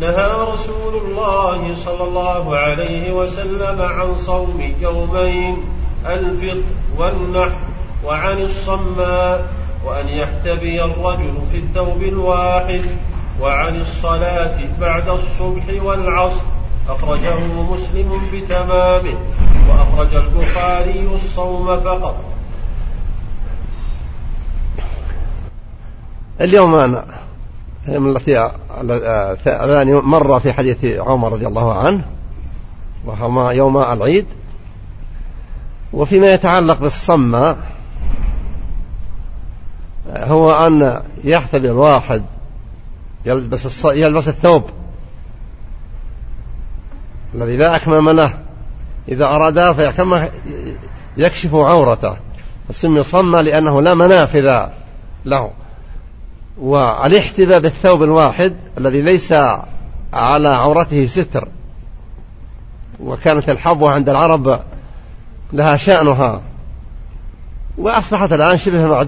S1: نهى رسول الله صلى الله عليه وسلم عن صوم يومين الفطر والنحر وعن الصماء وأن يحتبي الرجل في الثوب الواحد وعن الصلاة بعد الصبح والعصر أخرجه مسلم بتمامه وأخرج البخاري الصوم فقط
S2: اليوم أنا التي الثاني مر في حديث عمر رضي الله عنه وهما يوم العيد وفيما يتعلق بالصمة هو أن يحتبي الواحد يلبس. يلبس الثوب الذي لا أكمام له. إذا أراد فكما يكشف عورته. السم صمى لأنه لا منافذ له. والاحتباء بالثوب الواحد الذي ليس على عورته ستر. وكانت الحبوة عند العرب لها شأنها. وأصبحت الآن شبه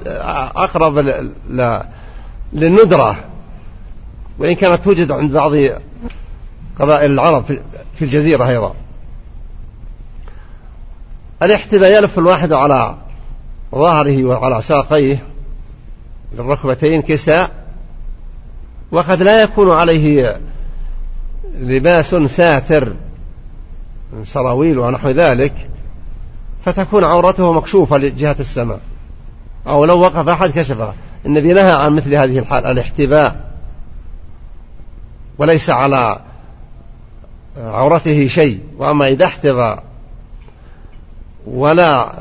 S2: أقرب للندرة. وإن كانت توجد عند بعض قبائل العرب في الجزيرة أيضا. الاحتباء يلف الواحد على ظهره وعلى ساقيه للركبتين كساء وقد لا يكون عليه لباس ساتر من سراويل ونحو ذلك فتكون عورته مكشوفة لجهة السماء. أو لو وقف أحد كشفها النبي نهى عن مثل هذه الحال الاحتباء. وليس على عورته شيء وأما إذا احتبى ولا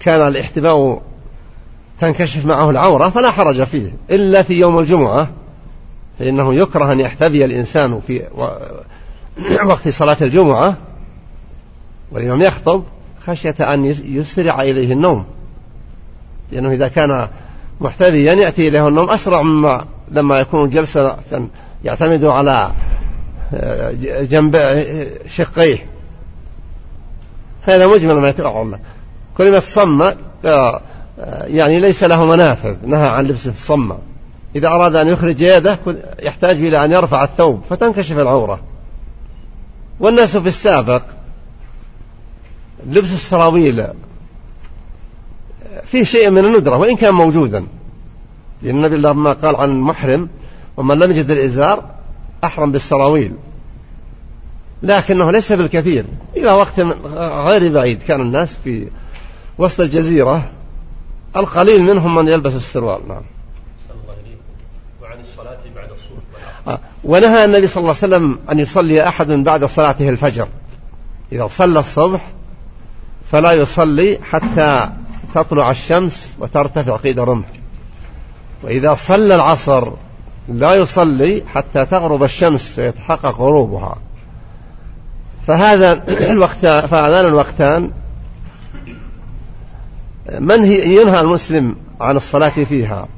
S2: كان الاحتباء تنكشف معه العورة فلا حرج فيه إلا في يوم الجمعة فإنه يكره أن يحتبي الإنسان في وقت صلاة الجمعة والإمام يخطب خشية أن يسرع إليه النوم لأنه إذا كان محتبيا يأتي إليه النوم أسرع مما لما يكون جلسة يعتمد على جنب شقيه. هذا مجمل ما يتوقع كلمة صمة آه، يعني ليس له منافذ نهى عن لبس الصمة إذا أراد أن يخرج يده يحتاج إلى أن يرفع الثوب فتنكشف العورة. والناس في السابق لبس السراويل فيه شيء من الندرة وإن كان موجودا. لأن النبي لما قال عن المحرم ومن لم يجد الإزار أحرم بالسراويل. لكنه ليس بالكثير. إلى وقت غير بعيد كان الناس في وسط الجزيرة. القليل منهم من يلبس السروال. نعم. وعن الصلاة بعد الصبح. آه. ونهى النبي صلى الله عليه وسلم أن يصلي أحد بعد صلاته الفجر. إذا صلى الصبح فلا يصلي حتى تطلع الشمس وترتفع قيد رمح وإذا صلى العصر لا يصلي حتى تغرب الشمس ويتحقق غروبها. فهذا الوقت فهذان الوقتان منهي ينهى المسلم عن الصلاة فيها؟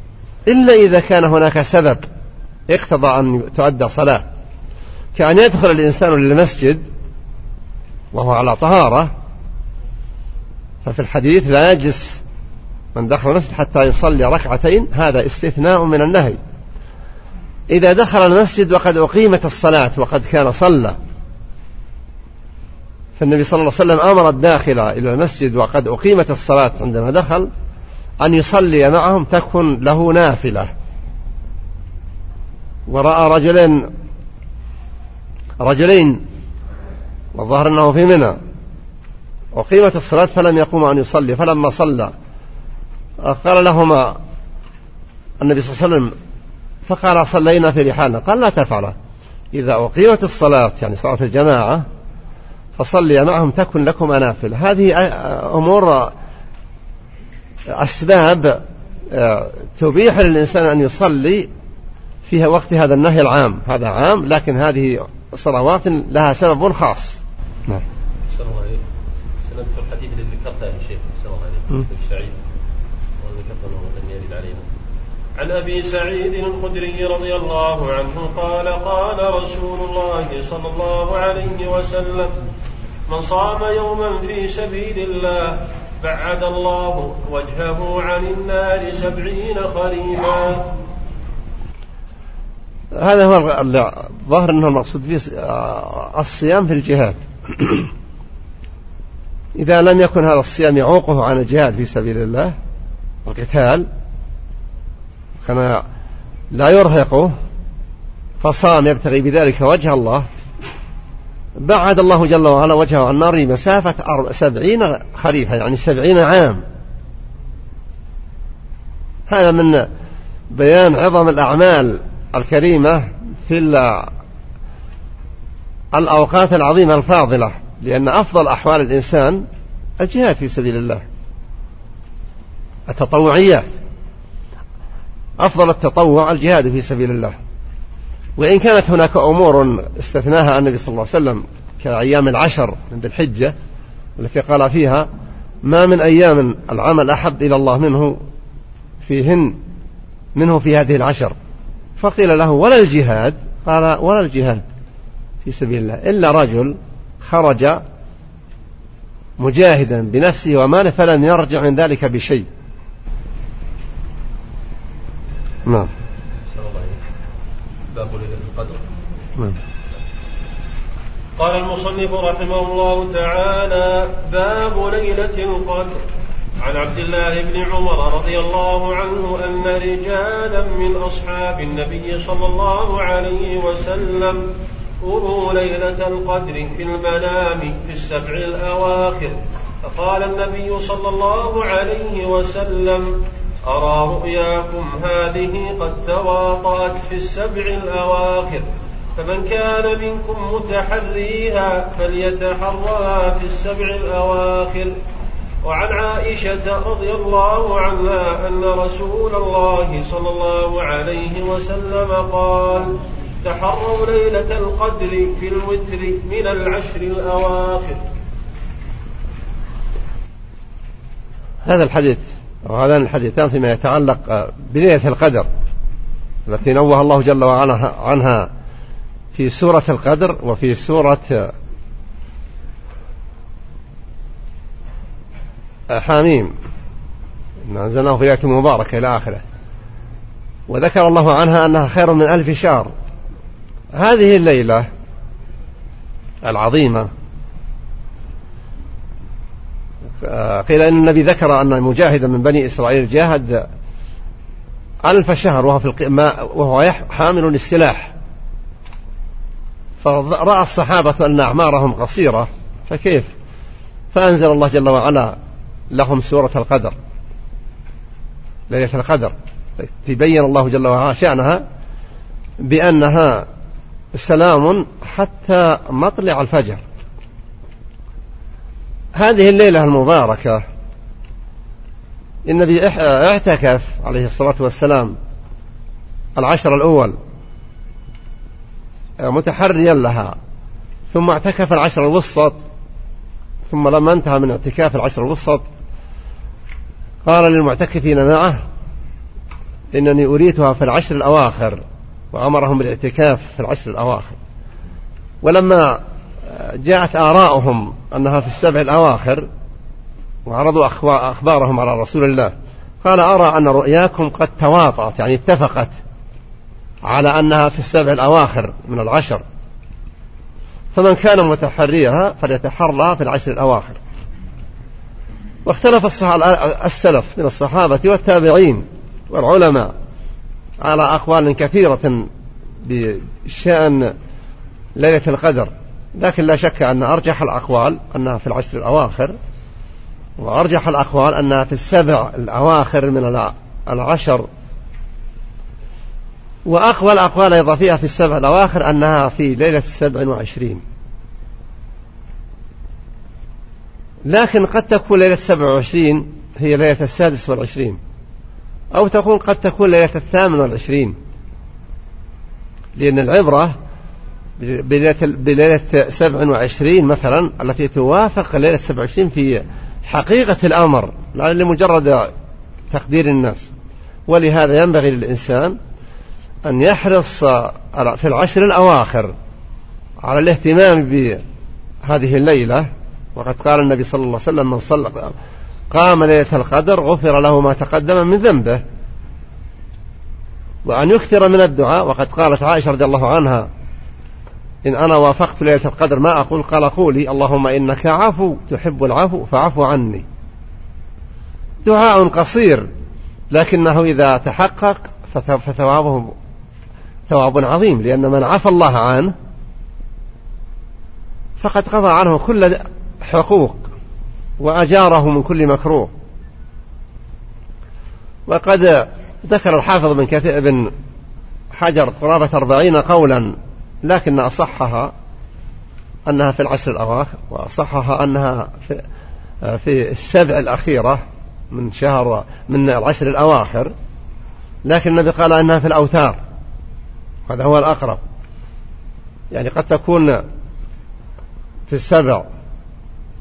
S2: إلا إذا كان هناك سبب اقتضى أن تؤدى صلاة. كأن يدخل الإنسان للمسجد وهو على طهارة ففي الحديث لا يجلس من دخل المسجد حتى يصلي ركعتين هذا استثناء من النهي. إذا دخل المسجد وقد أقيمت الصلاة وقد كان صلى. فالنبي صلى الله عليه وسلم أمر الداخل إلى المسجد وقد أقيمت الصلاة عندما دخل أن يصلي معهم تكن له نافلة. ورأى رجلين رجلين والظاهر أنه في منى. أقيمت الصلاة فلم يقوم أن يصلي فلما صلى قال لهما النبي صلى الله عليه وسلم فقال صلينا في رحالنا. قال لا تفعله إذا أقيمت الصلاة يعني صلاة الجماعة فصلي معهم تكن لكم أنافل. هذه أمور أسباب آه، تبيح للإنسان أن يصلي فيها وقت هذا النهي العام. هذا عام لكن هذه صلوات لها سبب خاص.
S1: نعم. سنذكر الحديث الذي ذكرته يا شيخ. الله عليك سعيد. عن أبي سعيد الخدري رضي الله عنه قال قال رسول الله صلى الله عليه وسلم من صام يوما في سبيل الله بعد الله وجهه عن النار سبعين خريفا.
S2: هذا هو الظاهر أنه المقصود فيه آه، الصيام في الجهاد. إذا لم يكن هذا الصيام يعوقه عن الجهاد في سبيل الله القتال كما لا يرهقه فصام يبتغي بذلك وجه الله. بعد الله جل وعلا وجهه عن النار مسافة سبعين خريفا يعني سبعين عام. هذا من بيان عظم الأعمال الكريمة في الأوقات العظيمة الفاضلة لأن أفضل أحوال الإنسان الجهاد في سبيل الله. التطوعيات. أفضل التطوع الجهاد في سبيل الله. وإن كانت هناك أمور استثناها النبي صلى الله عليه وسلم كأيام العشر من الحجة التي قال فيها ما من أيام العمل أحب إلى الله منه فيهن منه في هذه العشر. فقيل له ولا الجهاد؟ قال ولا الجهاد في سبيل الله. إلا رجل خرج مجاهدا بنفسه وماله فلم يرجع من ذلك بشيء. نعم.
S1: باب ليلة القدر. نعم. قال المصنف رحمه الله تعالى باب ليلة القدر. عن عبد الله بن عمر رضي الله عنه أن رجالا من أصحاب النبي صلى الله عليه وسلم أروا ليلة القدر في المنام في السبع الأواخر. فقال النبي صلى الله عليه وسلم أرى رؤياكم هذه قد تواطأت في السبع الأواخر فمن كان منكم متحريها فليتحرها في السبع الأواخر. وعن عائشة رضي الله عنها أن رسول الله صلى الله عليه وسلم قال تحروا ليلة القدر في الوتر من العشر الأواخر.
S2: هذا الحديث وهذان الحديثان فيما يتعلق بليلة القدر التي نوه الله جل وعلا عنها في سورة القدر وفي سورة حاميم إن أنزلناه في آية مباركة إلى آخره. وذكر الله عنها أنها خير من ألف شهر. هذه الليلة العظيمة قيل أن النبي ذكر أن مجاهدا من بني إسرائيل جاهد ألف شهر وهو, في وهو حامل للسلاح. فرأى الصحابة أن أعمارهم قصيرة فكيف؟ فأنزل الله جل وعلا لهم سورة القدر ليلة القدر. تبين الله جل وعلا شأنها بأنها سلام حتى مطلع الفجر. هذه الليلة المباركة. النبي اعتكف عليه الصلاة والسلام العشر الأول متحريا لها ثم اعتكف العشر الوسط ثم لما انتهى من اعتكاف العشر الوسط قال للمعتكفين معه إنني أريتها في العشر الأواخر وأمرهم بالاعتكاف في العشر الأواخر. ولما جاءت آراؤهم أنها في السبع الأواخر وعرضوا أخبارهم على رسول الله. قال أرى أن رؤياكم قد تواطأت يعني اتفقت على أنها في السبع الأواخر من العشر. فمن كان متحريها فليتحرى في العشر الأواخر. واختلف السلف من الصحابة والتابعين والعلماء على أقوال كثيرة بشأن ليلة القدر. لكن لا شك أن أرجح الأقوال أنها في العشر الأواخر وأرجح الأقوال أنها في السبع الأواخر من العشر. وأقوى الأقوال أيضا فيها في السبع الأواخر أنها في ليلة السبع وعشرين. لكن قد تكون ليلة السبع وعشرين هي ليلة السادس والعشرين أو تكون قد تكون ليلة الثامن والعشرين لأن العبرة بليلة, سبع وعشرين مثلا التي توافق ليلة سبع وعشرين في حقيقة الأمر لا لمجرد تقدير الناس. ولهذا ينبغي للإنسان أن يحرص في العشر الأواخر على الاهتمام بهذه الليلة. وقد قال النبي صلى الله عليه وسلم من صلى قام ليلة القدر غفر له ما تقدم من ذنبه. وأن يكثر من الدعاء وقد قالت عائشة رضي الله عنها إن أنا وافقت ليلة القدر ما أقول قال قولي اللهم إنك عفو تحب العفو فعفو عني. دعاء قصير لكنه إذا تحقق فثوابه ثواب عظيم لأن من عفى الله عنه فقد قضى عنه كل حقوق وأجاره من كل مكروه. وقد ذكر الحافظ بن كثير بن حجر قرابة أربعين قولا لكن أصحها أنها في العشر الأواخر وأصحها أنها في, في السبع الأخيرة من شهر من العشر الأواخر لكن النبي قال أنها في الأوتار. هذا هو الأقرب. يعني قد تكون في السبع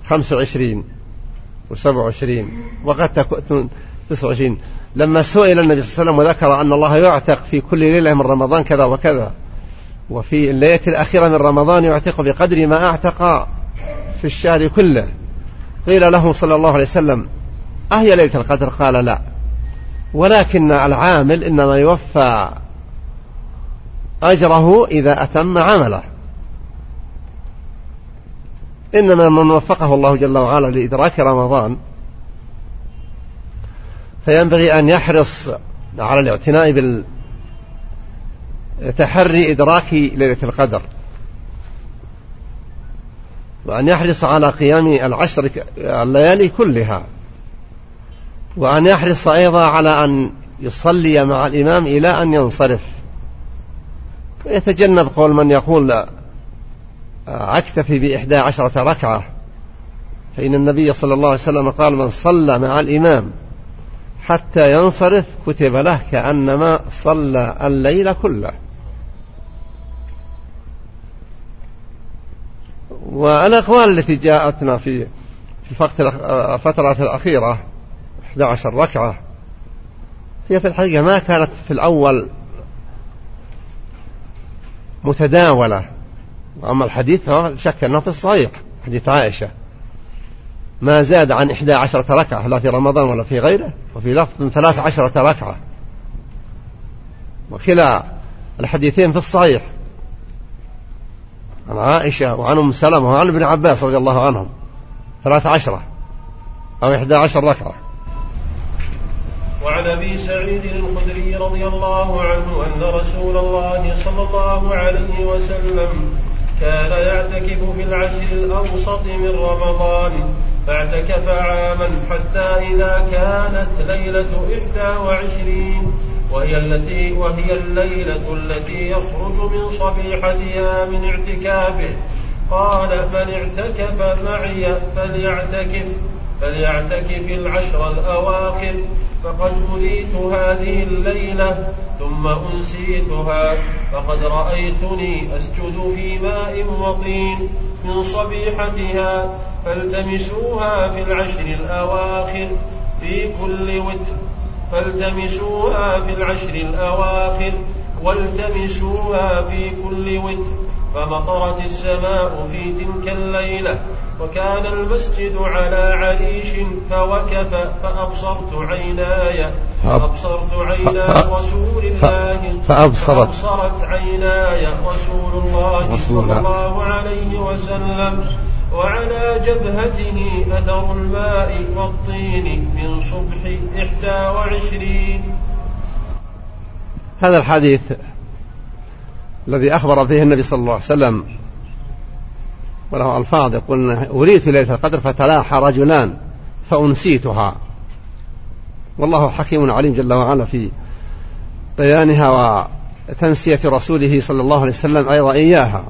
S2: خمس وعشرين وسبع وعشرين وقد تكون تسع وعشرين. لما سئل النبي صلى الله عليه وسلم وذكر أن الله يعتق في كل ليلة من رمضان كذا وكذا وفي الليلة الأخيرة من رمضان يعتق بقدر ما أعتق في الشهر كله. قيل له صلى الله عليه وسلم أهي ليلة القدر؟ قال لا. ولكن العامل إنما يوفى أجره إذا أتم عمله. إنما من وفقه الله جل وعلا لإدراك رمضان فينبغي أن يحرص على الاعتناء بالتحري إدراك ليلة القدر. وأن يحرص على قيام العشر الليالي كلها. وأن يحرص أيضا على أن يصلي مع الإمام إلى أن ينصرف. ويتجنب قول من يقول لا أكتفي بإحدى عشرة ركعة. فإن النبي صلى الله عليه وسلم قال من صلى مع الإمام حتى ينصرف كتب له كأنما صلى الليل كله. والأقوال التي جاءتنا في في الفترة الأخيرة 11 ركعة هي في الحقيقة ما كانت في الأول متداولة. أما الحديث شك أنه في الصحيح حديث عائشة. ما زاد عن إحدى عشرة ركعة لا في رمضان ولا في غيره وفي لفظ ثلاث عشرة ركعة. وكلا الحديثين في الصحيح. عن عائشة وعن أم سلمة وعن ابن عباس رضي الله عنهم. ثلاث عشرة أو إحدى عشر ركعة.
S1: وعن أبي سعيد الخدري رضي الله عنه أن رسول الله صلى الله عليه وسلم كان يعتكف في العشر الأوسط من رمضان فاعتكف عاما حتى إذا كانت ليلة إحدى وعشرين. وهي التي وهي الليلة التي يخرج من صبيحتها من اعتكافه. قال من اعتكف معي فليعتكف فليعتكف العشر الأواخر. فقد أريت هذه الليلة ثم أنسيتها. فقد رأيتني أسجد في ماء وطين من صبيحتها فالتمسوها في العشر الأواخر في كل وتر. فالتمسوها في العشر الأواخر والتمسوها في كل وتر فمطرت السماء في تلك الليلة وكان المسجد على عريش فوكف فأبصرت عيناي فأبصرت عينا رسول الله
S2: فأبصرت,
S1: فأبصرت عيناي رسول الله. صلى الله عليه وسلم. وعلى جبهته أثر الماء والطين من صبح إحدى وعشرين.
S2: هذا الحديث الذي أخبر فيه النبي صلى الله عليه وسلم وله ألفاظ يقول أريت ليلة القدر فتلاحى رجلان فأنسيتها. والله حكيم عليم جل وعلا في بيانها وتنسية رسوله صلى الله عليه وسلم أيضا إياها.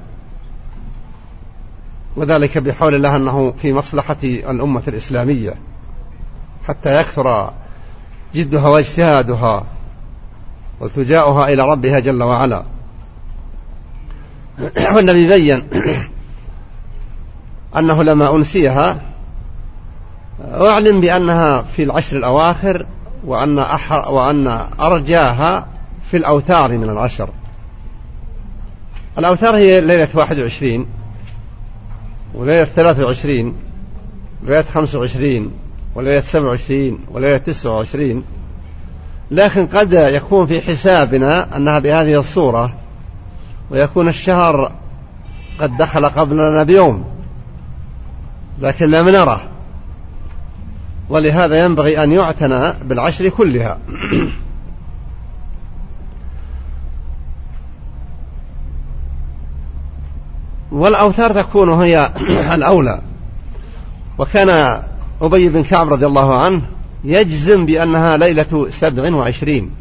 S2: وذلك بحول الله أنه في مصلحة الأمة الإسلامية. حتى يكثر جدها واجتهادها والتجاؤها إلى ربها جل وعلا. والنبي بين أنه لما أنسيها أعلم بأنها في العشر الأواخر وأن أحر وأن أرجاها في الأوتار من العشر. الأوتار هي ليلة واحد وعشرين. خمسة وعشرين وليلة سبعة وعشرين وليلة تسعة وعشرين. لكن قد يكون في حسابنا أنها بهذه الصورة ويكون الشهر قد دخل قبلنا بيوم لكن لم نره. ولهذا ينبغي أن يعتنى بالعشر كلها. والأوتار تكون هي الأولى. وكان أبي بن كعب رضي الله عنه يجزم بأنها ليلة سبع وعشرين.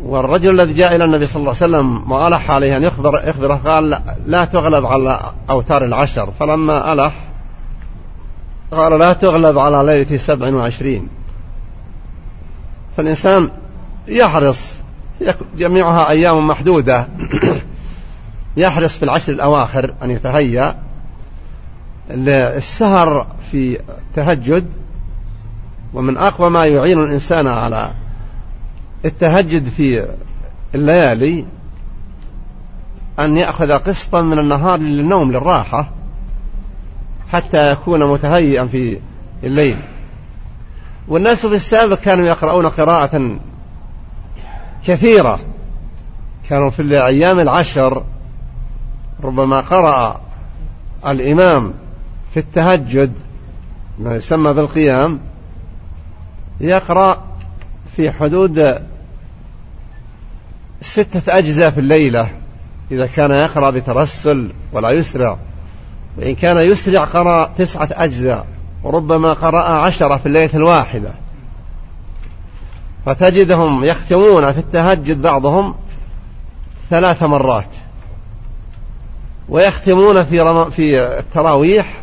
S2: والرجل الذي جاء إلى النبي صلى الله عليه وسلم وألح عليه أن يخبر يخبره قال لا تغلب على أوتار العشر. فلما ألح قال لا تغلب على ليلة سبع وعشرين. فالإنسان يحرص جميعها أيام محدودة. يحرص في العشر الأواخر أن يتهيأ السهر في التهجد ومن أقوى ما يعين الإنسان على التهجد في الليالي أن يأخذ قسطا من النهار للنوم للراحة حتى يكون متهيئا في الليل. والناس في السابق كانوا يقرؤون قراءة كثيرة. كانوا في الأيام العشر ربما قرأ الإمام في التهجد ما يسمى بالقيام يقرأ في حدود ستة أجزاء في الليلة إذا كان يقرأ بترسل ولا يسرع. وإن كان يسرع قرأ تسعة أجزاء وربما قرأ عشرة في الليلة الواحدة. فتجدهم يختمون في التهجد بعضهم ثلاث مرات ويختمون في. في التراويح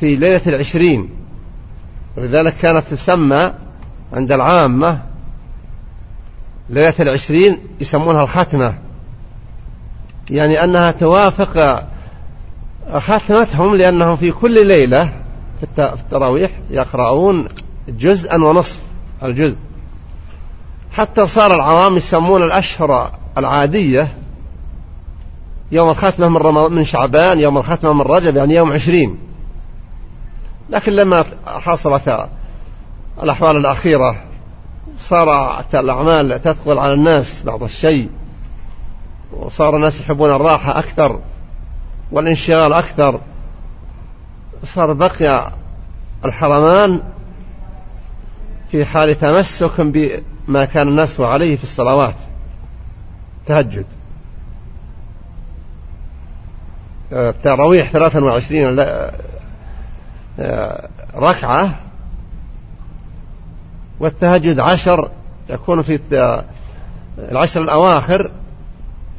S2: في ليلة العشرين ولذلك كانت تسمى عند العامة ليلة العشرين يسمونها الختمة يعني أنها توافق ختمتهم لأنهم في كل ليلة في التراويح يقرؤون جزءا ونصف الجزء حتى صار العوام يسمون الأشهر العادية. يوم الختمة من, رمضان من شعبان يوم الختمة من رجب يعني يوم عشرين. لكن لما حصلت الأحوال الأخيرة صارت الأعمال تثقل على الناس بعض الشيء وصار الناس يحبون الراحة أكثر والانشغال أكثر. صار بقي الحرمان في حال تمسك بما كان الناس عليه في الصلوات. تهجد. التراويح 23 ركعة. والتهجد عشر يكون في العشر الأواخر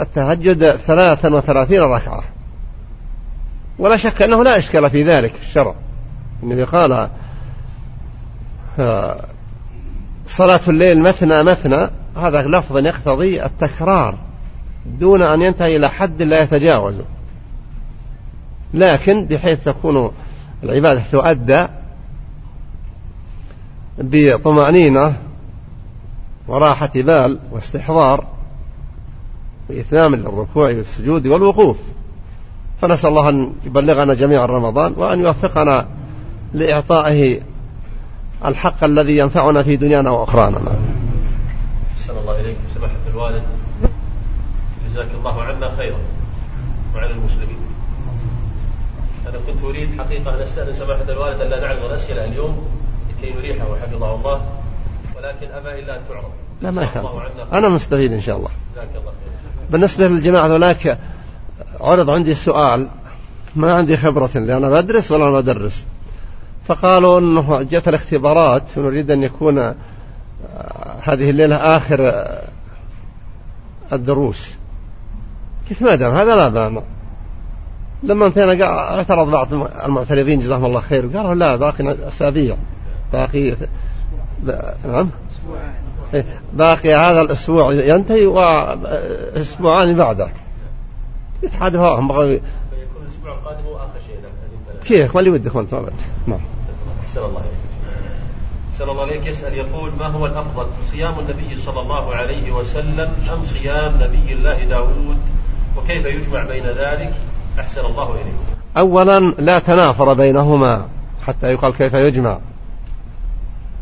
S2: التهجد ثلاثا وثلاثين ركعة. ولا شك أنه لا إشكال في ذلك في الشرع. النبي قال آه، صلاة الليل مثنى مثنى هذا لفظ يقتضي التكرار دون أن ينتهي إلى حد لا يتجاوزه لكن بحيث تكون العبادة تؤدى بطمأنينة وراحة بال واستحضار وإتمام للركوع والسجود والوقوف. فنسأل الله أن يبلغنا جميعا رمضان وأن يوفقنا لإعطائه الحق الذي ينفعنا في دنيانا وأخرانا
S1: أحسن الله إليكم سماحة الوالد. جزاك الله عنا خيرا. وعلى المسلمين. أنا كنت أريد حقيقة أن أستأذن سماحة الوالد أن لا نعرض الأسئلة اليوم لكي نريحه حفظه الله. ولكن أبى إلا أن تعرض.
S2: لا ما يخالف. أنا مستفيد إن شاء الله.
S1: جزاك الله خير
S2: بالنسبة للجماعة هناك عرض عندي السؤال ما عندي خبرة لأنا بدرس ولا أنا بدرس. فقالوا أنه جت الاختبارات ونريد أن يكون آه، هذه الليلة آخر آه، الدروس. كيف ما دام؟ هذا لا بأس. لما انتهينا اعترض بعض المعترضين جزاهم الله خير. قالوا لا باقي أسابيع. باقي نعم. إيه، باقي هذا الأسبوع ينتهي وأسبوعان بعده. يتحادث هواهم بغوا
S1: فيكون الأسبوع القادم
S2: كيف؟ اللي ودك وانت ما
S1: نعم. أحسن الله إليك. أحسن الله عليك يسأل يقول ما هو الأفضل صيام النبي صلى الله عليه وسلم أم صيام نبي الله داود؟ وكيف يجمع بين ذلك؟ أحسن الله إليك.
S2: أولا لا تنافر بينهما حتى يقال كيف يجمع.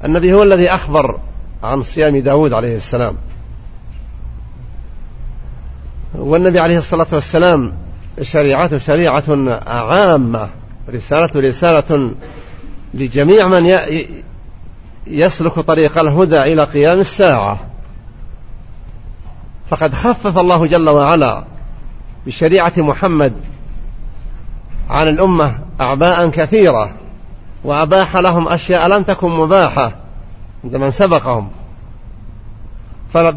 S2: النبي هو الذي أخبر عن صيام داود عليه السلام. والنبي عليه الصلاة والسلام شريعته شريعة عامة. رسالة رسالة لجميع من يسلك طريق الهدى إلى قيام الساعة. فقد خفف الله جل وعلا بشريعة محمد عن الأمة أعباء كثيرة وأباح لهم أشياء لم تكن مباحة عند من سبقهم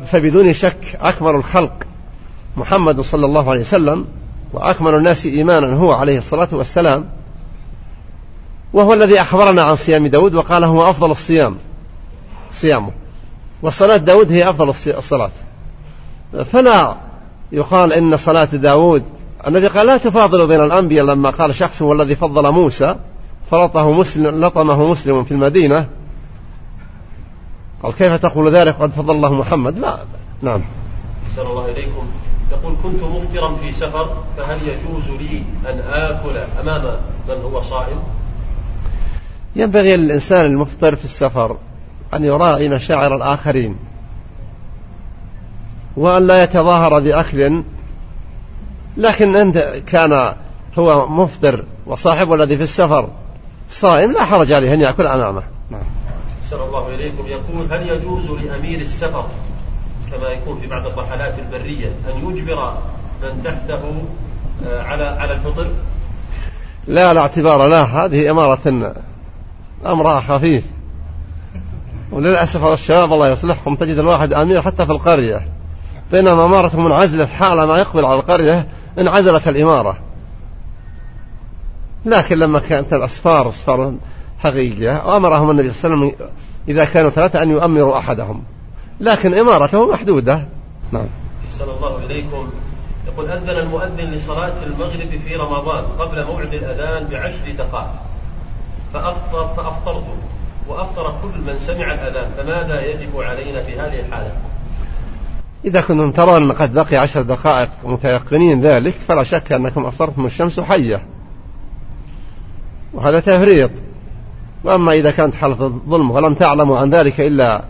S2: فبدون شك أكمل الخلق محمد صلى الله عليه وسلم وأكمل الناس إيمانا هو عليه الصلاة والسلام وهو الذي أخبرنا عن صيام داود وقال هو أفضل الصيام صيامه. وصلاة داود هي أفضل الصلاة. فلا يقال إن صلاة داود النبي قال لا تفاضلوا بين الأنبياء لما قال شخص هو الذي فضل موسى فرطه مسلم لطمه مسلم في المدينة. قال كيف تقول ذلك؟ قد فضل الله محمد. لا نعم.
S1: أحسن الله إليكم. يقول كنت مفطرا في سفر فهل يجوز لي أن آكل أمام من هو صائم؟
S2: ينبغي للإنسان المفطر في السفر أن يراعي مشاعر الآخرين وأن لا يتظاهر بأكل لكن أنت كان هو مفطر وصاحبه الذي في السفر صائم لا حرج عليه أن يأكل أمامه. نعم.
S1: الله إليكم. يقول هل يجوز لأمير السفر كما يكون في بعض الرحلات البرية أن يجبر من تحته آه، على على الفطر؟
S2: لا لا اعتبار لا هذه إمارة أمرها خفيف وللأسف الشباب الله يصلحهم. تجد الواحد أمير حتى في القرية. بينما إمارة منعزلة حال ما يقبل على القرية انعزلت الإمارة. لكن لما كانت الأسفار أسفار حقيقية أمرهم النبي صلى الله عليه وسلم إذا كانوا ثلاثة أن يؤمروا أحدهم. لكن إمارته محدودة.
S1: نعم. أحسن الله إليكم. يقول أذن المؤذن لصلاة المغرب في رمضان قبل موعد الأذان بعشر دقائق. فأفطر فأفطرت. وأفطر كل من سمع الأذان فماذا يجب علينا في هذه الحالة؟
S2: إذا كنتم ترون أن قد بقي عشر دقائق متيقنين ذلك فلا شك أنكم أفطرتم الشمس حية. وهذا تفريط. وأما إذا كانت حالة الظلم ولم تعلموا عن ذلك إلا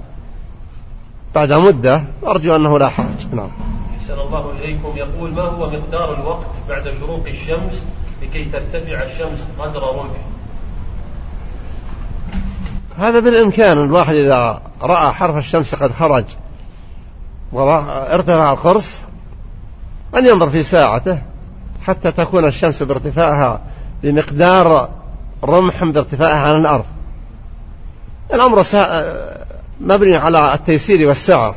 S2: بعد مدة أرجو أنه لا حرج.
S1: نعم. أحسن الله إليكم. يقول ما هو مقدار الوقت بعد شروق الشمس لكي ترتفع الشمس قدر رمح
S2: هذا بالإمكان الواحد إذا رأى حرف الشمس قد خرج وارتفع القرص أن ينظر في ساعته حتى تكون الشمس بارتفاعها بمقدار رمح بارتفاعها عن الأرض. الأمر مبني على التيسير والسعة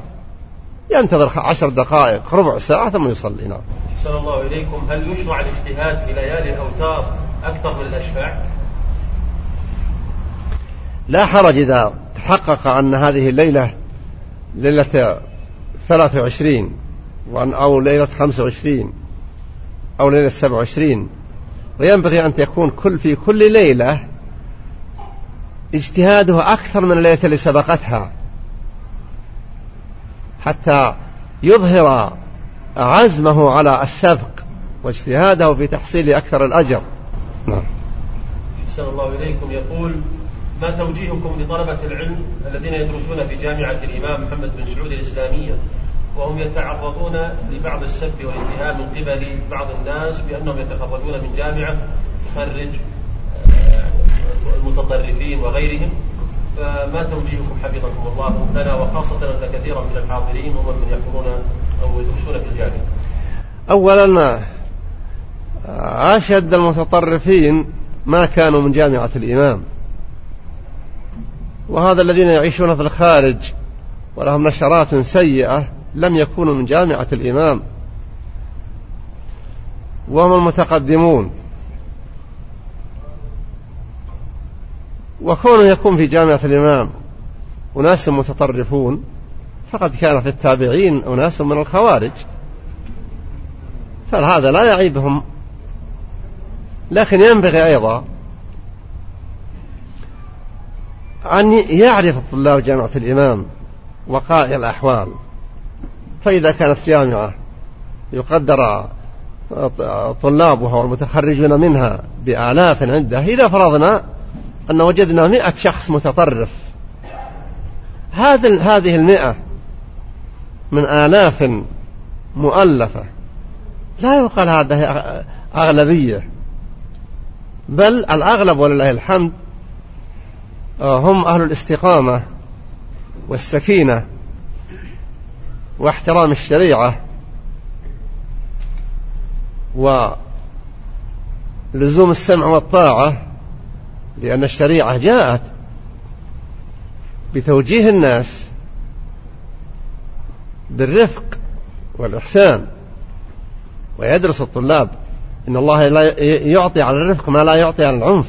S2: ينتظر عشر دقائق ربع ساعة ثم يصلي. نعم.
S1: أحسن الله إليكم. هل يشرع الاجتهاد في ليالي الأوتار أكثر من الأشفاع؟
S2: لا حرج إذا تحقق أن هذه الليلة ليلة 23 أو ليلة 25 أو ليلة 27 وينبغي أن تكون كل في كل ليلة اجتهاده أكثر من الليلة اللي سبقتها. حتى يظهر عزمه على السبق واجتهاده في تحصيل أكثر الأجر. نعم.
S1: أحسن الله إليكم. يقول ما توجيهكم لطلبة العلم الذين يدرسون في جامعة الإمام محمد بن سعود الإسلامية وهم يتعرضون لبعض السب والاتهام من قبل بعض الناس بأنهم يتخرجون من جامعة تخرج آه، المتطرفين وغيرهم. فما توجيهكم حفظكم الله؟ لنا وخاصة أن كثيرا من الحاضرين هم من يحضرون أو يدرسون في الجامعة.
S2: أولا أشد المتطرفين ما كانوا من جامعة الإمام. وهذا الذين يعيشون في الخارج ولهم نشرات سيئة لم يكونوا من جامعة الإمام. وهم المتقدمون. وكونه يكون في جامعة الإمام أناس متطرفون فقد كان في التابعين أناس من الخوارج. فهذا لا يعيبهم. لكن ينبغي أيضا أن يعرف الطلاب جامعة الإمام وقائع الأحوال. فإذا كانت جامعة يقدر طلابها والمتخرجون منها بآلاف عنده إذا فرضنا أن وجدنا مئة شخص متطرف هذا هذه المئة من آلاف مؤلفة. لا يقال هذا أغلبية بل الأغلب ولله الحمد هم أهل الاستقامة والسكينة واحترام الشريعة ولزوم السمع والطاعة لأن الشريعة جاءت بتوجيه الناس بالرفق والإحسان. ويدرس الطلاب إن الله لا يعطي على الرفق ما لا يعطي على العنف.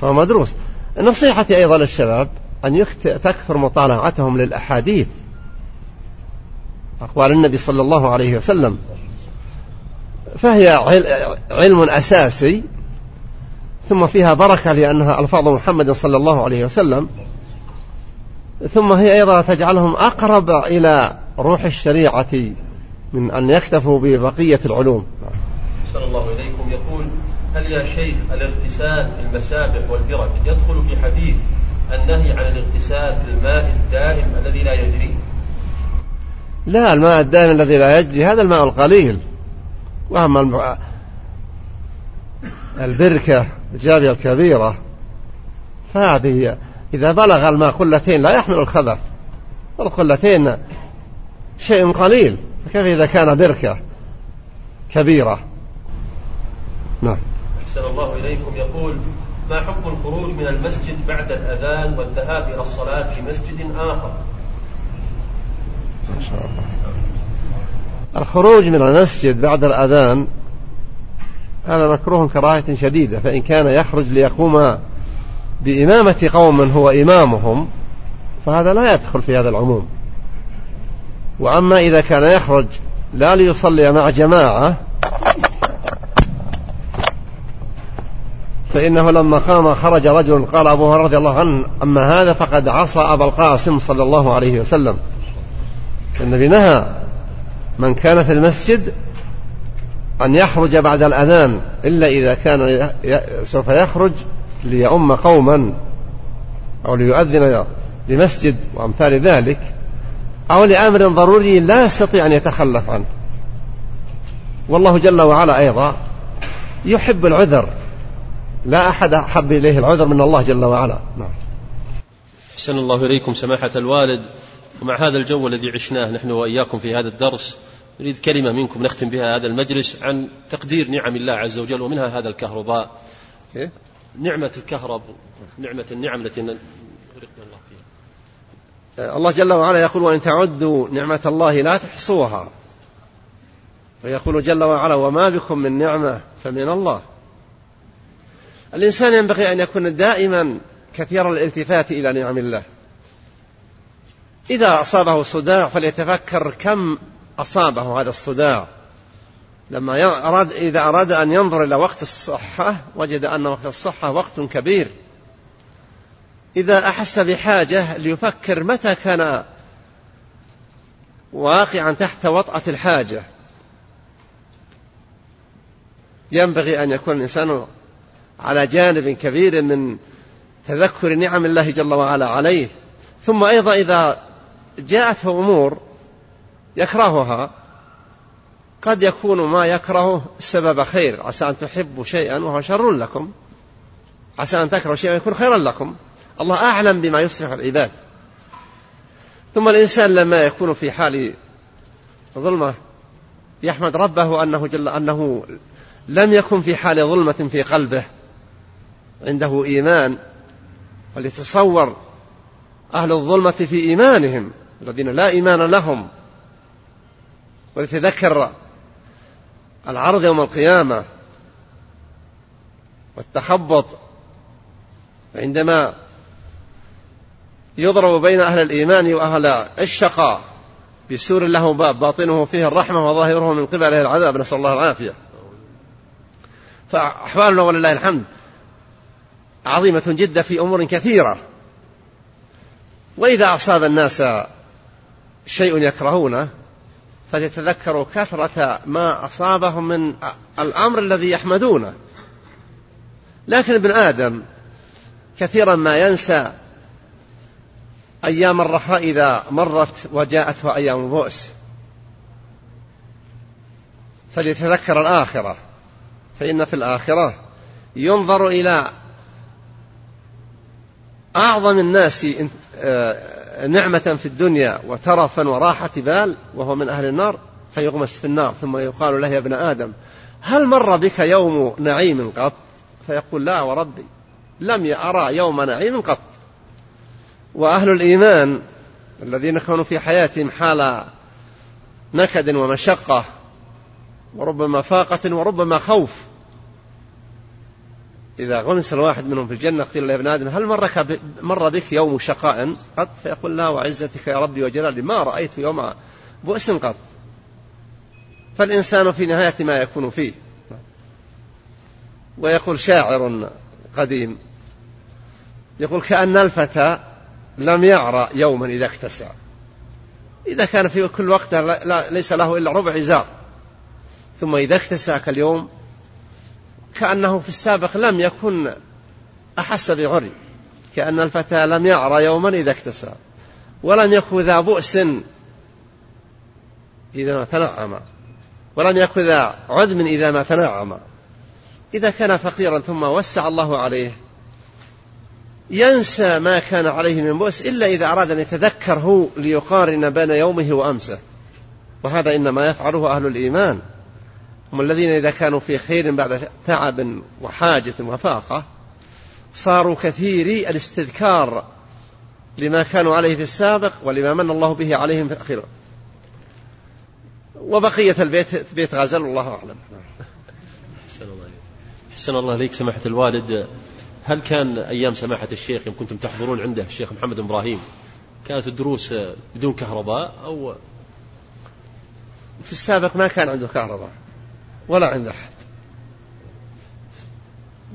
S2: فهو مدروس. نصيحتي أيضا للشباب أن تكثر مطالعتهم للأحاديث. أقوال النبي صلى الله عليه وسلم. فهي علم أساسي ثم فيها بركة لأنها ألفاظ محمد صلى الله عليه وسلم. ثم هي أيضا تجعلهم أقرب إلى روح الشريعة من أن يكتفوا ببقية العلوم.
S1: صلى الله إليكم يقول هل يا شيخ الاغتسال في المسابح والبرك يدخل في حديث النهي عن الاغتسال في الماء الدائم الذي لا يجري.
S2: لا الماء الدائم الذي لا يجري هذا الماء القليل. وأما البركة الجارية الكبيرة فهذه إذا بلغ الماء قلتين لا يحمل الخبث. والقلتين شيء قليل فكيف إذا كان بركة كبيرة؟
S1: نعم. أحسن الله إليكم يقول ما حكم الخروج من المسجد بعد الأذان والذهاب إلى الصلاة في مسجد آخر؟
S2: شاء الله الخروج من المسجد بعد الأذان هذا مكروه كراهة شديدة فإن كان يخرج ليقوم بإمامة قوم هو إمامهم فهذا لا يدخل في هذا العموم. وأما إذا كان يخرج لا ليصلي مع جماعة فإنه لما قام خرج رجل قال أبو هريرة رضي الله عنه أما هذا فقد عصى أبا القاسم صلى الله عليه وسلم. النبي نهى من كان في المسجد أن يخرج بعد الأذان إلا إذا كان سوف يخرج ليؤم قوما أو ليؤذن لمسجد وأمثال ذلك أو لأمر ضروري لا يستطيع أن يتخلف عنه. والله جل وعلا أيضا يحب العذر. لا أحد أحب إليه العذر من الله جل وعلا. نعم.
S1: أحسن الله إليكم سماحة الوالد. ومع هذا الجو الذي عشناه نحن وإياكم في هذا الدرس نريد كلمة منكم نختم بها هذا المجلس عن تقدير نعم الله عز وجل ومنها هذا الكهرباء. إيه؟ نعمة الكهرب نعمة النعم التي الله
S2: فيها الله جل وعلا يقول وإن تعدوا نعمة الله لا تحصوها. ويقول جل وعلا وما بكم من نعمة فمن الله. الإنسان ينبغي أن يكون دائما كثير الالتفات إلى نعم الله. إذا أصابه صداع فليتفكر كم أصابه هذا الصداع. لما أراد إذا أراد أن ينظر إلى وقت الصحة وجد أن وقت الصحة وقت كبير. إذا أحس بحاجة ليفكر متى كان واقعا تحت وطأة الحاجة. ينبغي أن يكون الإنسان على جانب كبير من تذكر نعم الله جل وعلا عليه. ثم أيضا إذا جاءته أمور يكرهها قد يكون ما يكرهه سبب خير. عسى أن تحبوا شيئا وهو شر لكم. عسى أن تكرهوا شيئا يكون خيرا لكم. الله أعلم بما يصلح العباد. ثم الإنسان لما يكون في حال ظلمة يحمد ربه أنه جل أنه لم يكن في حال ظلمة في قلبه. عنده إيمان وليتصور أهل الظلمة في إيمانهم الذين لا إيمان لهم وليتذكر العرض يوم القيامة والتخبط عندما يضرب بين أهل الإيمان وأهل الشقاء بسور له باب باطنه فيه الرحمة وظاهره من قبله العذاب نسأل الله العافية. فأحوالنا ولله الحمد. عظيمة جدا في أمور كثيرة. وإذا أصاب الناس شيء يكرهونه فليتذكروا كثرة ما أصابهم من الأمر الذي يحمدونه. لكن ابن آدم كثيرا ما ينسى أيام الرخاء إذا مرت وجاءته أيام البؤس. فليتذكر الآخرة فإن في الآخرة ينظر إلى أعظم الناس آه، نعمة في الدنيا وترفا وراحة بال وهو من أهل النار فيغمس في النار ثم يقال له يا ابن آدم هل مر بك يوم نعيم قط؟ فيقول لا وربي لم أرى يوم نعيم قط. وأهل الإيمان الذين كانوا في حياتهم حال نكد ومشقة وربما فاقة وربما خوف إذا غمس الواحد منهم في الجنة قيل له يا ابن آدم هل مرك مر بك يوم شقاء قط؟ فيقول لا وعزتك يا ربي وجلالي ما رأيت يوم بؤس قط. فالإنسان في نهاية ما يكون فيه. ويقول شاعر قديم يقول كأن الفتى لم يعرى يوما إذا اكتسى إذا كان في كل وقت ليس له إلا ربع إزار ثم إذا اكتسى كاليوم كأنه في السابق لم يكن أحس بعري كأن الفتى لم يعرى يوما إذا اكتسى ولم يكن ذا بؤس إذا ما تنعم ولم يكن ذا عدم إذا ما تنعم. إذا كان فقيرا ثم وسع الله عليه ينسى ما كان عليه من بؤس إلا إذا أراد أن يتذكر هو ليقارن بين يومه وأمسه. وهذا إنما يفعله أهل الإيمان. هم الذين إذا كانوا في خير بعد تعب وحاجة وفاقة صاروا كثيري الاستذكار لما كانوا عليه في السابق ولما من الله به عليهم في الأخير. وبقية البيت بيت غزل والله أعلم.
S1: أحسن الله عليك أحسن الله عليك سماحة الوالد. هل كان أيام سماحة الشيخ يوم كنتم تحضرون عنده الشيخ محمد إبراهيم كانت الدروس بدون كهرباء أو
S2: في السابق ما كان عنده كهرباء. ولا عند أحد.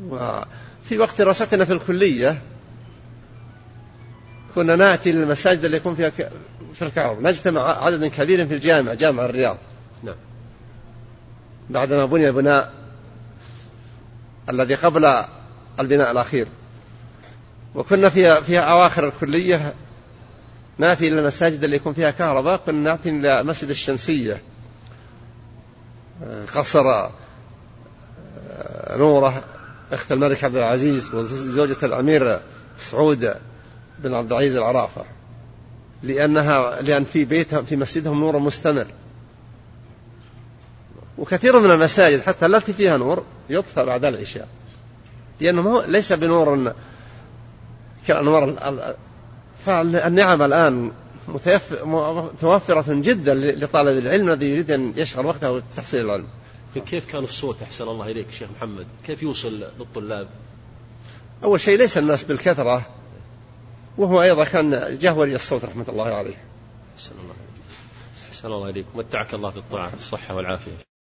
S2: وفي وقت دراستنا في الكلية كنا نأتي للمساجد اللي يكون فيها في الكهرباء نجتمع عدد كبير في الجامع جامع الرياض. نعم. بعدما بني البناء الذي قبل البناء الأخير. وكنا في في أواخر الكلية نأتي إلى المساجد اللي يكون فيها كهرباء كنا نأتي إلى مسجد الشمسية. قصر آه، نوره أخت الملك عبد العزيز وزوجة الأمير سعود بن عبد العزيز العرافة لأنها لأن في بيتهم في مسجدهم نور مستمر. وكثير من المساجد حتى التي فيها نور يطفى بعد العشاء لأنه ليس بنور كأنوار فالنعم الآن متوفرة جدا لطالب العلم الذي يريد أن يشغل وقته بتحصيل العلم.
S1: كيف كان الصوت؟ أحسن الله إليك شيخ محمد. كيف يوصل للطلاب؟
S2: أول شيء ليس الناس بالكثرة وهو أيضا كان جهوري الصوت رحمة الله عليه.
S1: أحسن الله أحسن الله إليك. متعك الله في الطاعة الصحة والعافية.